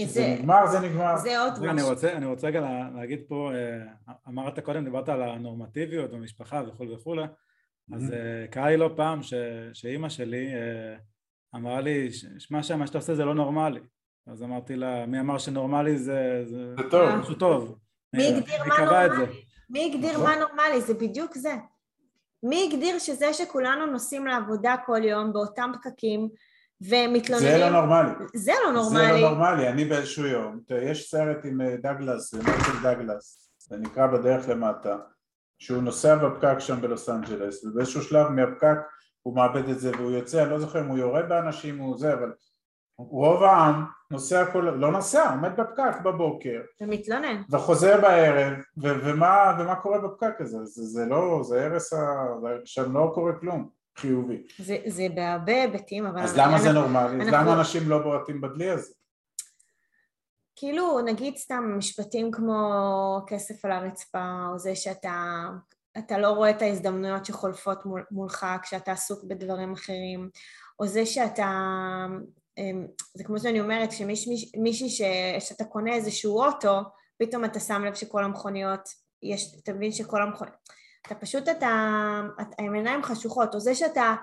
כשזה נגמר זה נגמר. זה עוד משהו אני רוצה, אני רוצה רגע להגיד פה אה, אמרת קודם דיברת על הנורמטיביות במשפחה וכו' וכו' אז uh, קרה לי לא פעם ש, שאימא שלי uh, אמרה לי, שמע שם, מה שאתה עושה זה לא נורמלי. אז אמרתי לה, מי אמר שנורמלי זה, זה, זה טוב. משהו טוב. מי הגדיר מה נורמלי? מי הגדיר מה נורמלי? זה בדיוק זה. מי הגדיר שזה שכולנו נוסעים לעבודה כל יום באותם פקקים ומתלוננים... זה לא נורמלי. זה לא נורמלי. זה לא נורמלי, אני באיזשהו יום, יש סרט עם אה, דגלס, מרקל דגלס, זה נקרא בדרך למטה, שהוא נוסע בפקק שם בלוס אנג'לס, ובאיזשהו שלב מהפקק הוא מאבד את זה והוא יוצא, אני לא זוכר אם הוא יורה באנשים או זה, אבל רוב העם נוסע כל... לא נוסע, עומד בפקק בבוקר. ומתלונן. וחוזר בערב, ו- ומה, ומה קורה בפקק הזה? זה, זה לא, זה הרס ה... שם לא קורה כלום חיובי. זה, זה בהרבה היבטים, אבל... אז למה זה נורמלי? אנחנו... למה אנשים לא בועטים בדלי הזה? כאילו, נגיד סתם משפטים כמו כסף על הרצפה, או זה שאתה אתה לא רואה את ההזדמנויות שחולפות מול, מולך כשאתה עסוק בדברים אחרים, או זה שאתה אמ, זה כמו שאני אומרת, שמישהי שאתה קונה איזשהו אוטו, פתאום אתה שם לב שכל המכוניות, יש, אתה מבין שכל המכוניות, אתה פשוט, אתה, עם עיניים חשוכות, או זה שאתה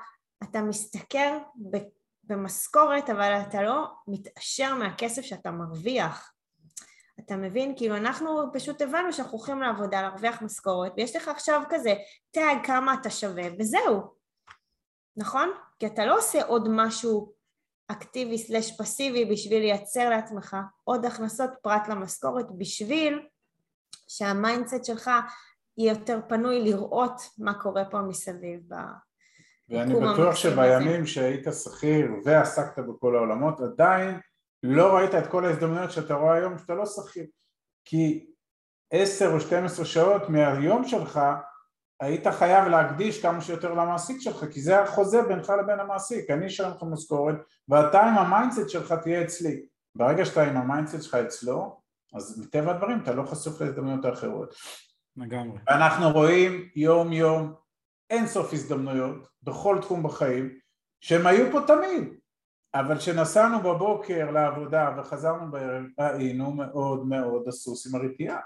אתה משתכר במשכורת, אבל אתה לא מתעשר מהכסף שאתה מרוויח. אתה מבין? כאילו אנחנו פשוט הבנו שאנחנו הולכים לעבודה, להרוויח משכורת, ויש לך עכשיו כזה tag כמה אתה שווה, וזהו. נכון? כי אתה לא עושה עוד משהו אקטיבי slash פסיבי בשביל לייצר לעצמך עוד הכנסות פרט למשכורת בשביל שה mindset שלך יהיה יותר פנוי לראות מה קורה פה מסביב ואני בטוח שבימים שהיית שכיר ועסקת בכל העולמות עדיין לא ראית את כל ההזדמנויות שאתה רואה היום שאתה לא שכיר. כי עשר או שתים עשרה שעות מהיום שלך היית חייב להקדיש כמה שיותר למעסיק שלך כי זה החוזה בינך לבין המעסיק. אני אשלם לך משכורת ואתה עם ה mindset שלך תהיה אצלי. ברגע שאתה עם ה mindset שלך אצלו אז מטבע הדברים אתה לא חשוף להזדמנויות האחרות. לגמרי. אנחנו רואים יום יום אין סוף הזדמנויות בכל תחום בחיים שהם היו פה תמיד אבל כשנסענו בבוקר לעבודה וחזרנו בערב היינו מאוד מאוד הסוס עם הרתיעה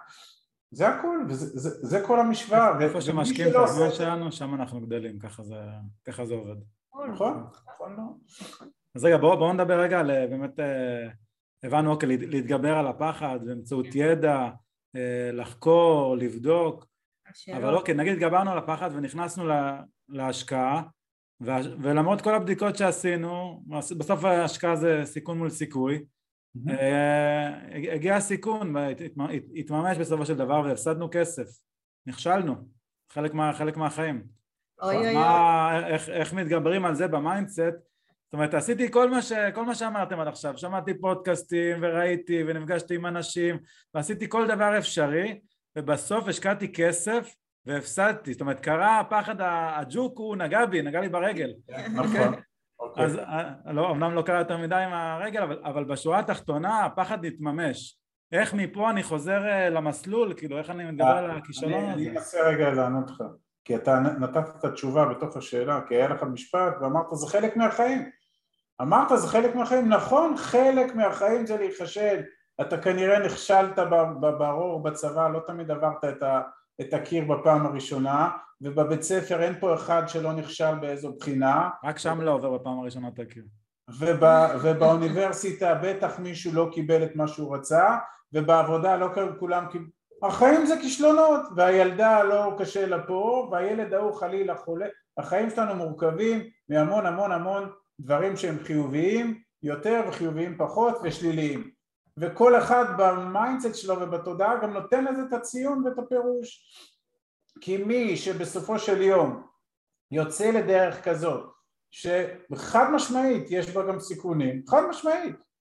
זה הכל, וזה זה, זה כל המשוואה. איפה שמשקיעים את הזמן שלנו, שם אנחנו גדלים, ככה זה, ככה זה עובד. נכון, נכון מאוד. אז רגע, בואו בוא נדבר רגע על באמת, אה, הבנו, אוקיי, להתגבר על הפחד באמצעות ידע, אה, לחקור, לבדוק, אבל אוקיי, נגיד התגברנו על הפחד ונכנסנו לה, להשקעה, ולמרות כל הבדיקות שעשינו, בסוף ההשקעה זה סיכון מול סיכוי, אה, הגיע הסיכון, התממש בסופו של דבר והפסדנו כסף, נכשלנו, חלק, מה, חלק מהחיים. אוי אוי אוי. איך, איך מתגברים על זה ב mindset? זאת אומרת, עשיתי כל מה, ש, כל מה שאמרתם עד עכשיו, שמעתי פודקאסטים וראיתי ונפגשתי עם אנשים ועשיתי כל דבר אפשרי ובסוף השקעתי כסף והפסדתי, זאת אומרת קרה הפחד, הג'וק הוא נגע בי, נגע לי ברגל. נכון. אוקיי. אז אה, לא, אמנם לא קרה יותר מדי עם הרגל, אבל, אבל בשורה התחתונה הפחד נתממש. איך מפה אני חוזר אה, למסלול, כאילו איך אני מדבר אה, על הכישלון הזה? אני אנסה רגע לענות לך, כי אתה נתת את התשובה בתוך השאלה, כי היה לך משפט ואמרת זה חלק מהחיים. אמרת זה חלק מהחיים, נכון חלק מהחיים זה להיכשל, אתה כנראה נכשלת ברור בצבא, לא תמיד עברת את, ה, את הקיר בפעם הראשונה, ובבית ספר אין פה אחד שלא נכשל באיזו בחינה. רק שם לא עובר בפעם הראשונה את הקיר. ובא, ובאוניברסיטה בטח מישהו לא קיבל את מה שהוא רצה, ובעבודה לא כולם קיבלו... החיים זה כישלונות, והילדה לא קשה לה פה, והילד ההוא חלילה חולה. החיים שלנו מורכבים מהמון המון המון דברים שהם חיוביים יותר וחיוביים פחות ושליליים. וכל אחד ב mindset שלו ובתודעה גם נותן לזה את הציון ואת הפירוש. כי מי שבסופו של יום יוצא לדרך כזאת שחד משמעית יש בה גם סיכונים, חד משמעית.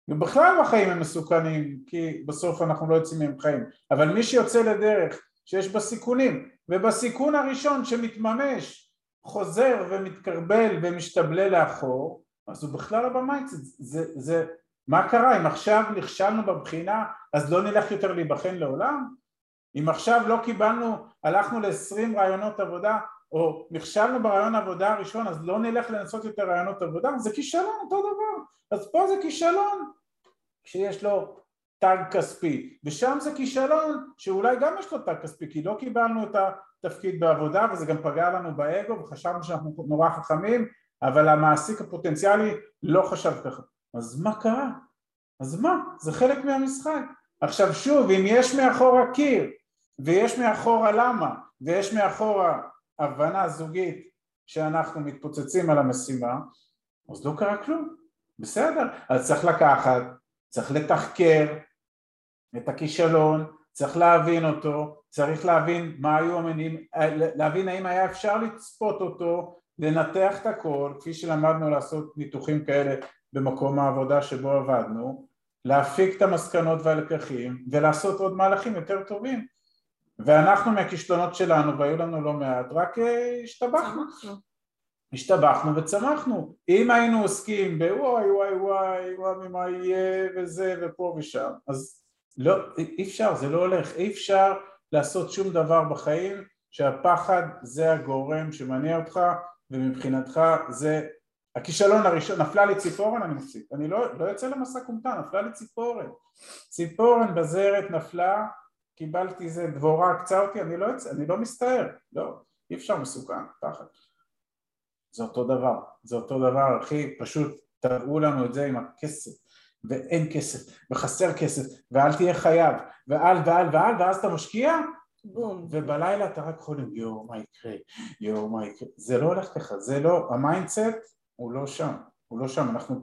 ובכלל החיים הם מסוכנים כי בסוף אנחנו לא יוצאים מהם חיים. אבל מי שיוצא לדרך שיש בה סיכונים ובסיכון הראשון שמתממש חוזר ומתכרבל ומשתבלל לאחור אז הוא בכלל לא ב mindset זה, זה, מה קרה? אם עכשיו נכשלנו בבחינה אז לא נלך יותר להיבחן לעולם? אם עכשיו לא קיבלנו, הלכנו ל-20 ראיונות עבודה או נכשלנו בראיון העבודה הראשון אז לא נלך לנסות יותר ראיונות עבודה? זה כישלון אותו דבר. אז פה זה כישלון כשיש לו תג כספי. ושם זה כישלון שאולי גם יש לו תג כספי כי לא קיבלנו את התפקיד בעבודה וזה גם פגע לנו באגו וחשבנו שאנחנו נורא חכמים אבל המעסיק הפוטנציאלי לא חשב ככה אז מה קרה? אז מה? זה חלק מהמשחק עכשיו שוב אם יש מאחורה קיר ויש מאחורה למה, ויש מאחורה הבנה זוגית שאנחנו מתפוצצים על המשימה, אז לא קרה כלום, בסדר, אז צריך לקחת, צריך לתחקר את הכישלון, צריך להבין אותו, צריך להבין מה היו המניעים, להבין האם היה אפשר לצפות אותו, לנתח את הכל, כפי שלמדנו לעשות ניתוחים כאלה במקום העבודה שבו עבדנו, להפיק את המסקנות והלקחים ולעשות עוד מהלכים יותר טובים. ואנחנו מהכישלונות שלנו והיו לנו לא מעט רק אה, השתבחנו. השתבחנו וצמחנו. אם היינו עוסקים בוואי וואי וואי וואי מה יהיה וזה ופה ושם אז לא, אי אפשר, זה לא הולך, אי אפשר לעשות שום דבר בחיים שהפחד זה הגורם שמניע אותך ומבחינתך זה הכישלון הראשון, נפלה לי ציפורן, אני מפסיק, אני לא, לא יוצא למסע כומתה, נפלה לי ציפורן, ציפורן בזרת נפלה, קיבלתי איזה דבורה, קצה אותי, אני לא יוצא, אני לא מסתער, לא, אי אפשר מסוכן, פחד. זה אותו דבר, זה אותו דבר, אחי, פשוט תראו לנו את זה עם הכסף, ואין כסף, וחסר כסף, ואל תהיה חייב, ואל ואל ואל, ואז אתה משקיע, בום. ובלילה אתה רק חולם, יואו, מה יקרה, יואו, מה יקרה, זה לא הולך ככה, זה לא, ה mindset הוא לא שם, הוא לא שם, אנחנו,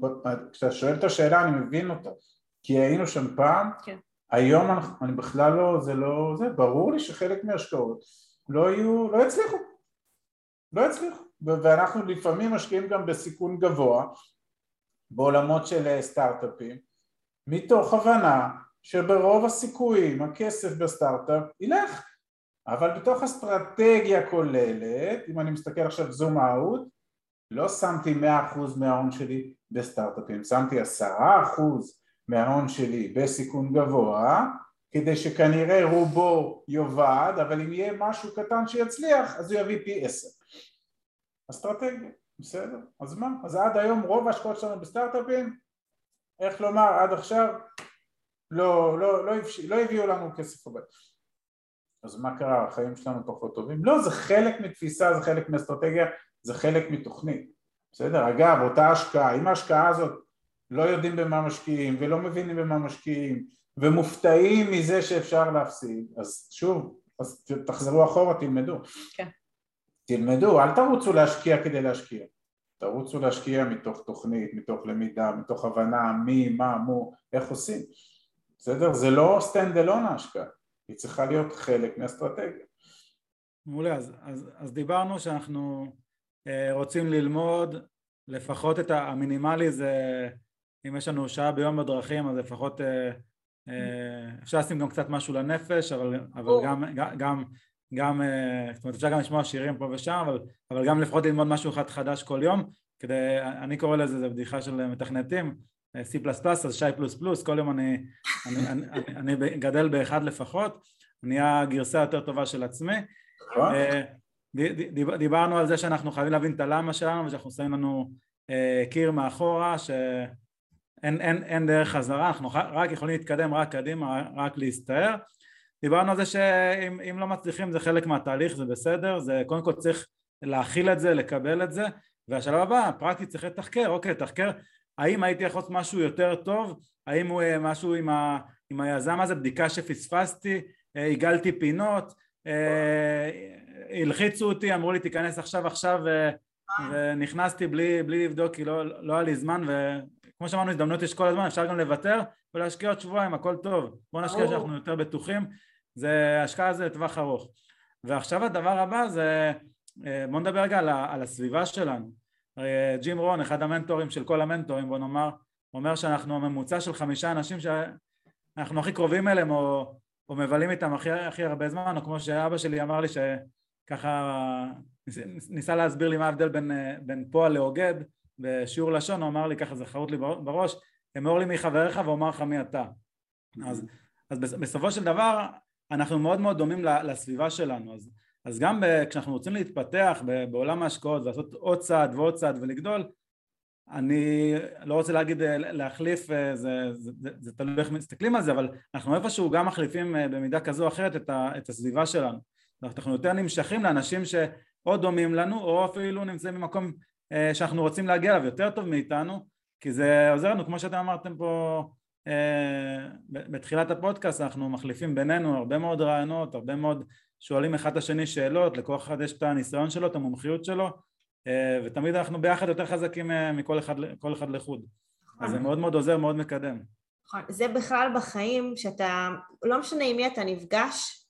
כשאתה שואל את השאלה אני מבין אותה, כי היינו שם פעם, כן. היום אני, אני בכלל לא, זה לא, זה ברור לי שחלק מההשקעות לא יהיו, לא יצליחו, לא יצליחו, ואנחנו לפעמים משקיעים גם בסיכון גבוה בעולמות של אה, סטארט-אפים, מתוך הבנה שברוב הסיכויים הכסף בסטארט-אפ ילך, אבל בתוך אסטרטגיה כוללת, אם אני מסתכל עכשיו זום אאוט, לא שמתי מאה אחוז מההון שלי בסטארט-אפים, שמתי עשרה אחוז מההון שלי בסיכון גבוה כדי שכנראה רובו יאבד אבל אם יהיה משהו קטן שיצליח אז הוא יביא פי עשר אסטרטגיה, בסדר? אז מה? אז עד היום רוב ההשקעות שלנו בסטארט-אפים איך לומר עד עכשיו לא, לא, לא, לא הביאו לנו כסף הבא אז מה קרה? החיים שלנו פחות טובים? לא, זה חלק מתפיסה, זה חלק מאסטרטגיה זה חלק מתוכנית, בסדר? אגב, אותה השקעה, אם ההשקעה הזאת לא יודעים במה משקיעים ולא מבינים במה משקיעים ומופתעים מזה שאפשר להפסיד, אז שוב, אז תחזרו אחורה, תלמדו. כן. תלמדו, אל תרוצו להשקיע כדי להשקיע. תרוצו להשקיע מתוך תוכנית, מתוך למידה, מתוך הבנה מי, מה, מו, איך עושים. בסדר? זה לא stand alone ההשקעה, היא צריכה להיות חלק מאסטרטגיה. מעולה, אז, אז, אז דיברנו שאנחנו רוצים ללמוד לפחות את המינימלי זה אם יש לנו שעה ביום בדרכים אז לפחות אה, אה, אפשר לשים גם קצת משהו לנפש אבל, אבל גם, גם, גם זאת אומרת אפשר גם לשמוע שירים פה ושם אבל, אבל גם לפחות ללמוד משהו אחד חדש כל יום כדי, אני קורא לזה, זה בדיחה של מתכנתים C++ אז שי פלוס פלוס כל יום אני, אני, אני, אני, אני גדל באחד לפחות נהיה גרסה יותר טובה של עצמי דיברנו על זה שאנחנו חייבים להבין את הלמה שלנו ושאנחנו שמים לנו אה, קיר מאחורה שאין אין, אין דרך חזרה, אנחנו רק יכולים להתקדם רק קדימה, רק להסתער. דיברנו על זה שאם לא מצליחים זה חלק מהתהליך, זה בסדר, זה קודם כל צריך להכיל את זה, לקבל את זה. והשלב הבא, פרקטית צריך לתחקר, אוקיי, לתחקר האם הייתי יכול לעשות משהו יותר טוב, האם הוא אה, משהו עם, ה, עם היזם הזה, בדיקה שפספסתי, אה, עיגלתי פינות, הלחיצו אותי, אמרו לי תיכנס עכשיו עכשיו. ונכנסתי בלי, בלי לבדוק כי לא, לא היה לי זמן וכמו שאמרנו הזדמנות יש כל הזמן אפשר גם לוותר ולהשקיע עוד שבועיים הכל טוב. בוא נשקיע שאנחנו יותר בטוחים. זה השקעה זה לטווח ארוך. ועכשיו הדבר הבא זה אה, בוא נדבר רגע על, על הסביבה שלנו. ג'ים רון אחד המנטורים של כל המנטורים בוא נאמר אומר שאנחנו הממוצע של חמישה אנשים שאנחנו הכי קרובים אליהם או או מבלים איתם הכי, הכי הרבה זמן, או כמו שאבא שלי אמר לי שככה ניסה להסביר לי מה ההבדל בין, בין פועל לאוגד בשיעור לשון, הוא אמר לי ככה זה חרוט לי בראש, אמור לי מי חבריך ואומר לך מי אתה. אז, אז בסופו של דבר אנחנו מאוד מאוד דומים לסביבה שלנו, אז, אז גם כשאנחנו רוצים להתפתח בעולם ההשקעות ולעשות עוד צעד ועוד צעד ולגדול, אני לא רוצה להגיד אה, להחליף, אה, זה, זה, זה, זה תלוי איך מסתכלים על זה, אבל אנחנו איפשהו גם מחליפים אה, במידה כזו או אחרת את, ה, את הסביבה שלנו. אנחנו יותר נמשכים לאנשים שאו דומים לנו או אפילו נמצאים במקום שאנחנו רוצים להגיע אליו. יותר טוב מאיתנו, כי זה עוזר לנו, כמו שאתם אמרתם פה בתחילת הפודקאסט אנחנו מחליפים בינינו הרבה מאוד רעיונות, הרבה מאוד שואלים אחד את השני שאלות, לכל אחד יש את הניסיון שלו, את המומחיות שלו ותמיד אנחנו ביחד יותר חזקים מכל אחד, אחד לחוד אז זה מאוד מאוד עוזר, מאוד מקדם נכון, זה בכלל בחיים, שאתה, לא משנה עם מי אתה נפגש,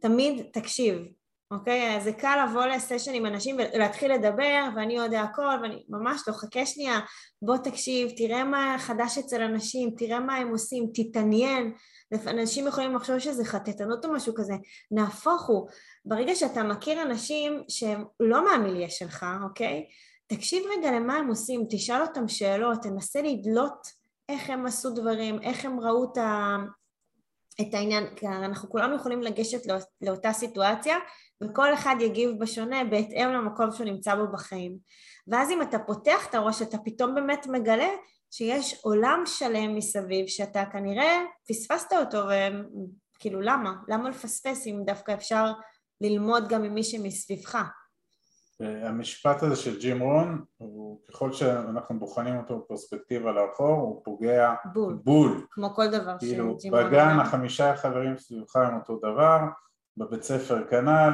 תמיד תקשיב, אוקיי? זה קל לבוא לסשן עם אנשים ולהתחיל לדבר ואני יודע הכל ואני ממש לא, חכה שנייה, בוא תקשיב, תראה מה חדש אצל אנשים, תראה מה הם עושים, תתעניין. אנשים יכולים לחשוב שזה חטטנות או משהו כזה, נהפוך הוא. ברגע שאתה מכיר אנשים שהם לא מהמיליה שלך, אוקיי? תקשיב רגע למה הם עושים, תשאל אותם שאלות, תנסה לדלות איך הם עשו דברים, איך הם ראו את, ה... את העניין, כי אנחנו כולנו יכולים לגשת לא... לאותה סיטואציה וכל אחד יגיב בשונה בהתאם למקום שהוא נמצא בו בחיים. ואז אם אתה פותח את הראש אתה פתאום באמת מגלה שיש עולם שלם מסביב שאתה כנראה פספסת אותו וכאילו למה? למה לפספס אם דווקא אפשר ללמוד גם ממי שמסביבך? המשפט הזה של ג'ים רון, הוא, ככל שאנחנו בוחנים אותו בפרספקטיבה לאחור, הוא פוגע בול, בול. כמו כל דבר כאילו, שג'ים רון... בגן החמישה חברים סביבך הם אותו דבר, בבית ספר כנ"ל,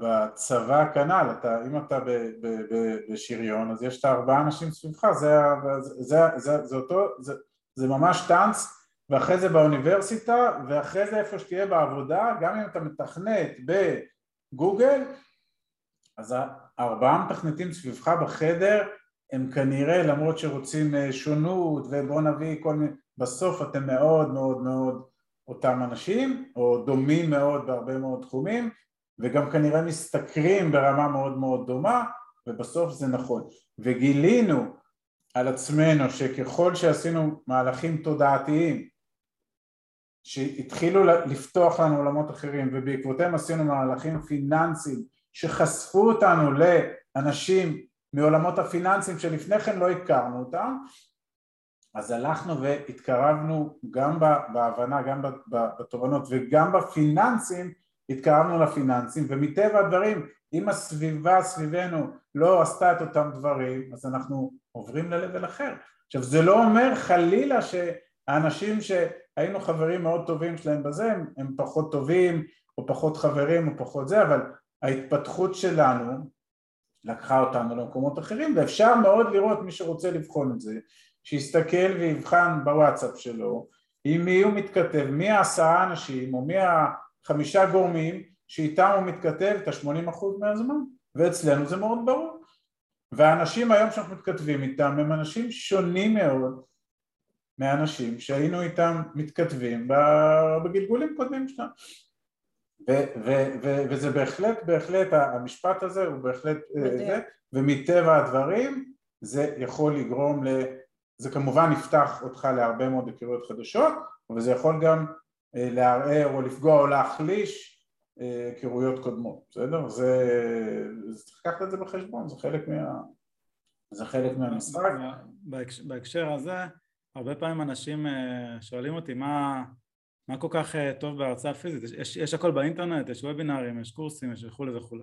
בצבא כנ"ל, אתה, אם אתה ב, ב, ב, בשריון אז יש את הארבעה אנשים סביבך, זה, זה, זה, זה, זה, אותו, זה, זה ממש טאנץ, ואחרי זה באוניברסיטה, ואחרי זה איפה שתהיה בעבודה, גם אם אתה מתכנת בגוגל, אז הארבעה מתכנתים סביבך בחדר הם כנראה למרות שרוצים אה, שונות ובואו נביא כל מיני, בסוף אתם מאוד מאוד מאוד אותם אנשים או דומים מאוד בהרבה מאוד תחומים וגם כנראה משתכרים ברמה מאוד מאוד דומה ובסוף זה נכון. וגילינו על עצמנו שככל שעשינו מהלכים תודעתיים שהתחילו לפתוח לנו עולמות אחרים ובעקבותיהם עשינו מהלכים פיננסיים שחשפו אותנו לאנשים מעולמות הפיננסים שלפני כן לא הכרנו אותם אז הלכנו והתקרבנו גם בהבנה, גם בתובנות וגם בפיננסים התקרבנו לפיננסים ומטבע הדברים אם הסביבה סביבנו לא עשתה את אותם דברים אז אנחנו עוברים ל-level אחר. עכשיו זה לא אומר חלילה שהאנשים שהיינו חברים מאוד טובים שלהם בזה הם, הם פחות טובים או פחות חברים או פחות זה אבל ההתפתחות שלנו לקחה אותנו למקומות אחרים ואפשר מאוד לראות מי שרוצה לבחון את זה שיסתכל ויבחן בוואטסאפ שלו עם מי הוא מתכתב, מי העשרה אנשים או מי החמישה גורמים שאיתם הוא מתכתב את ה-80% מהזמן ואצלנו זה מאוד ברור. והאנשים היום שאנחנו מתכתבים איתם הם אנשים שונים מאוד מהאנשים שהיינו איתם מתכתבים בגלגולים קודמים שלנו. וזה בהחלט, בהחלט, המשפט הזה הוא בהחלט, אה, זה, ומטבע הדברים זה יכול לגרום ל... זה כמובן יפתח אותך להרבה מאוד היכרויות חדשות, אבל זה יכול גם לערער או לפגוע או להחליש אה, היכרויות קודמות, בסדר? זה... צריך לקחת את זה בחשבון, זה חלק מה... זה חלק מהמשחק. בהקשר הזה, הרבה פעמים אנשים שואלים אותי מה... מה כל כך אה, טוב בהרצאה פיזית? יש, יש, יש הכל באינטרנט, יש וובינארים, יש קורסים, יש וכולי וכולי.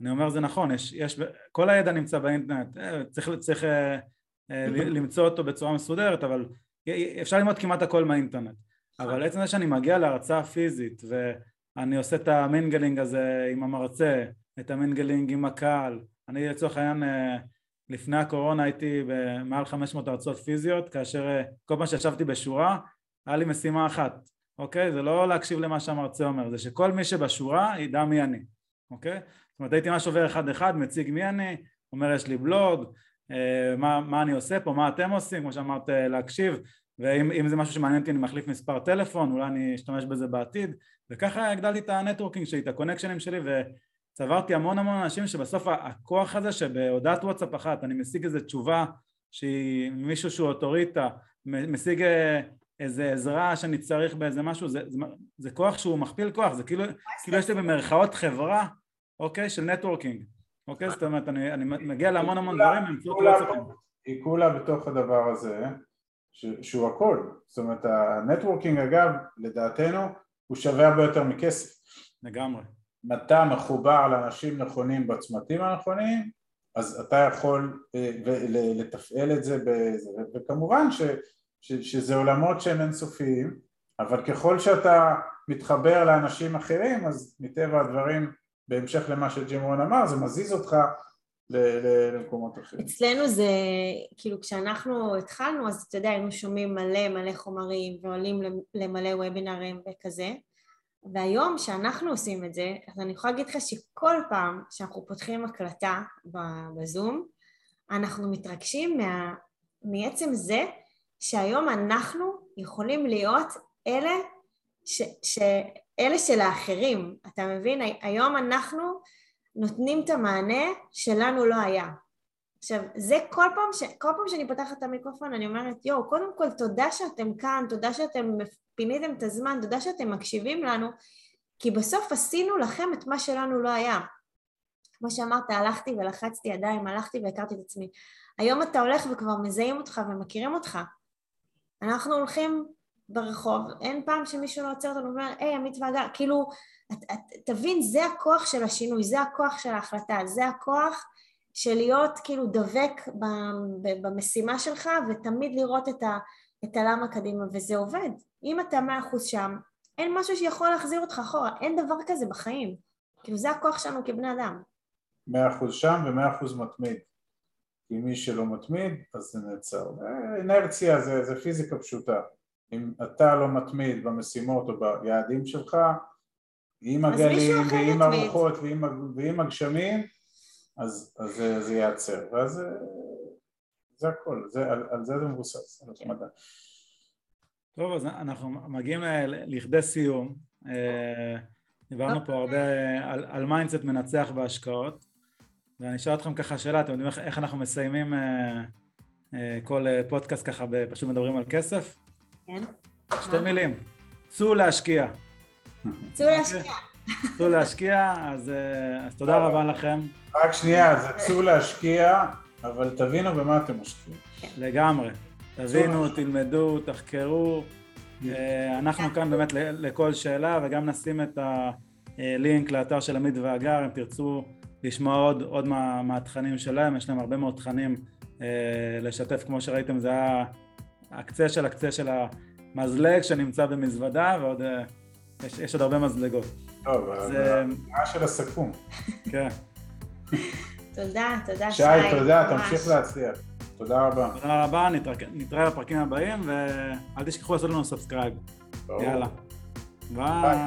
אני אומר זה נכון, יש, יש, כל הידע נמצא באינטרנט, אה, צריך, צריך אה, למצוא אותו בצורה מסודרת, אבל אפשר ללמוד כמעט הכל מהאינטרנט. אבל עצם זה שאני מגיע להרצאה פיזית ואני עושה את ה mingling הזה עם המרצה, את ה mingling עם הקהל, אני לצורך העניין לפני הקורונה הייתי במעל 500 הרצאות פיזיות, כאשר כל פעם שישבתי בשורה היה לי משימה אחת, אוקיי? זה לא להקשיב למה שהמרצה אומר, זה שכל מי שבשורה ידע מי אני, אוקיי? זאת אומרת הייתי ממש עובר אחד אחד, מציג מי אני, אומר יש לי בלוג, אה, מה, מה אני עושה פה, מה אתם עושים, כמו שאמרת אה, להקשיב, ואם זה משהו שמעניין אותי אני מחליף מספר טלפון, אולי אני אשתמש בזה בעתיד, וככה הגדלתי את ה networking שלי, את ה connection ים שלי, וצברתי המון המון אנשים שבסוף הכוח הזה שבהודעת וואטסאפ אחת אני משיג איזו תשובה שהיא מישהו שהוא אוטוריטה, משיג אה, איזה עזרה שאני צריך באיזה משהו, זה, זה, זה כוח שהוא מכפיל כוח, זה כאילו, כאילו יש לי במרכאות חברה, אוקיי, של networking, אוקיי, זאת אומרת, אני, אני מגיע להמון המון דברים באמצעות וואטסאפים. היא כולה בתוך הדבר הזה, ש, שהוא הכל, זאת אומרת, ה networking אגב, לדעתנו, הוא שווה הרבה יותר מכסף. לגמרי. אם אתה מחובר לאנשים נכונים בצמתים הנכונים, אז אתה יכול אה, לתפעל את זה, וכמובן ש... ש, שזה עולמות שהם אינסופיים, אבל ככל שאתה מתחבר לאנשים אחרים, אז מטבע הדברים, בהמשך למה שג'ים רון אמר, זה מזיז אותך למקומות אחרים. אצלנו זה, כאילו כשאנחנו התחלנו, אז אתה יודע, היינו שומעים מלא מלא חומרים ועולים למלא וובינרים וכזה, והיום שאנחנו עושים את זה, אז אני יכולה להגיד לך שכל פעם שאנחנו פותחים הקלטה בזום, אנחנו מתרגשים מה, מעצם זה שהיום אנחנו יכולים להיות אלה, ש, ש, אלה של האחרים, אתה מבין? היום אנחנו נותנים את המענה שלנו לא היה. עכשיו, זה כל פעם, ש... כל פעם שאני פותחת את המיקרופון אני אומרת, יואו, קודם כל תודה שאתם כאן, תודה שאתם פיניתם את הזמן, תודה שאתם מקשיבים לנו, כי בסוף עשינו לכם את מה שלנו לא היה. כמו שאמרת, הלכתי ולחצתי ידיים, הלכתי והכרתי את עצמי. היום אתה הולך וכבר מזהים אותך ומכירים אותך. אנחנו הולכים ברחוב, אין פעם שמישהו לא עוצר אותנו ואומר, היי, עמית ואגר, כאילו, את, את, תבין, זה הכוח של השינוי, זה הכוח של ההחלטה, זה הכוח של להיות כאילו דבק במשימה שלך ותמיד לראות את, ה, את הלמה קדימה, וזה עובד. אם אתה מאה אחוז שם, אין משהו שיכול להחזיר אותך אחורה, אין דבר כזה בחיים. כאילו זה הכוח שלנו כבני אדם. מאה אחוז שם ומאה אחוז מתמיד. כי מי שלא מתמיד, אז זה נעצר. אינרציה זה, זה פיזיקה פשוטה. אם אתה לא מתמיד במשימות או ביעדים שלך, עם הגלים ועם הרוחות ועם, ועם הגשמים, אז, אז זה, זה ייעצר. ואז זה הכל, זה, על, על זה זה מבוסס, על התמדה. טוב, אז אנחנו מגיעים לכדי סיום. אה, דיברנו פה הרבה על, על mindset מנצח בהשקעות, ואני אשאל אתכם ככה שאלה, אתם יודעים איך, איך אנחנו מסיימים אה, אה, כל פודקאסט ככה, פשוט מדברים על כסף? כן. שתי מילים, צאו להשקיע. צאו להשקיע. צאו להשקיע, אז, אז תודה רבה לכם. רק שנייה, זה צאו להשקיע, אבל תבינו במה אתם משקיעים. לגמרי. תבינו, תלמדו, תחקרו. אה, אנחנו כאן באמת לכל שאלה וגם נשים את הלינק לאתר של עמית והגר אם תרצו לשמוע עוד, עוד מה, מהתכנים שלהם, יש להם הרבה מאוד תכנים אה, לשתף, כמו שראיתם זה היה הקצה של הקצה של המזלג שנמצא במזוודה ועוד אה, יש, יש עוד הרבה מזלגות. טוב, זה מה של הסכו"ם. כן. תודה, תודה שי. שי, תודה, תמשיך להצליח. תודה רבה. תודה רבה, נתראה בפרקים הבאים, ואל תשכחו לעשות לנו subscribe. יאללה. ביי.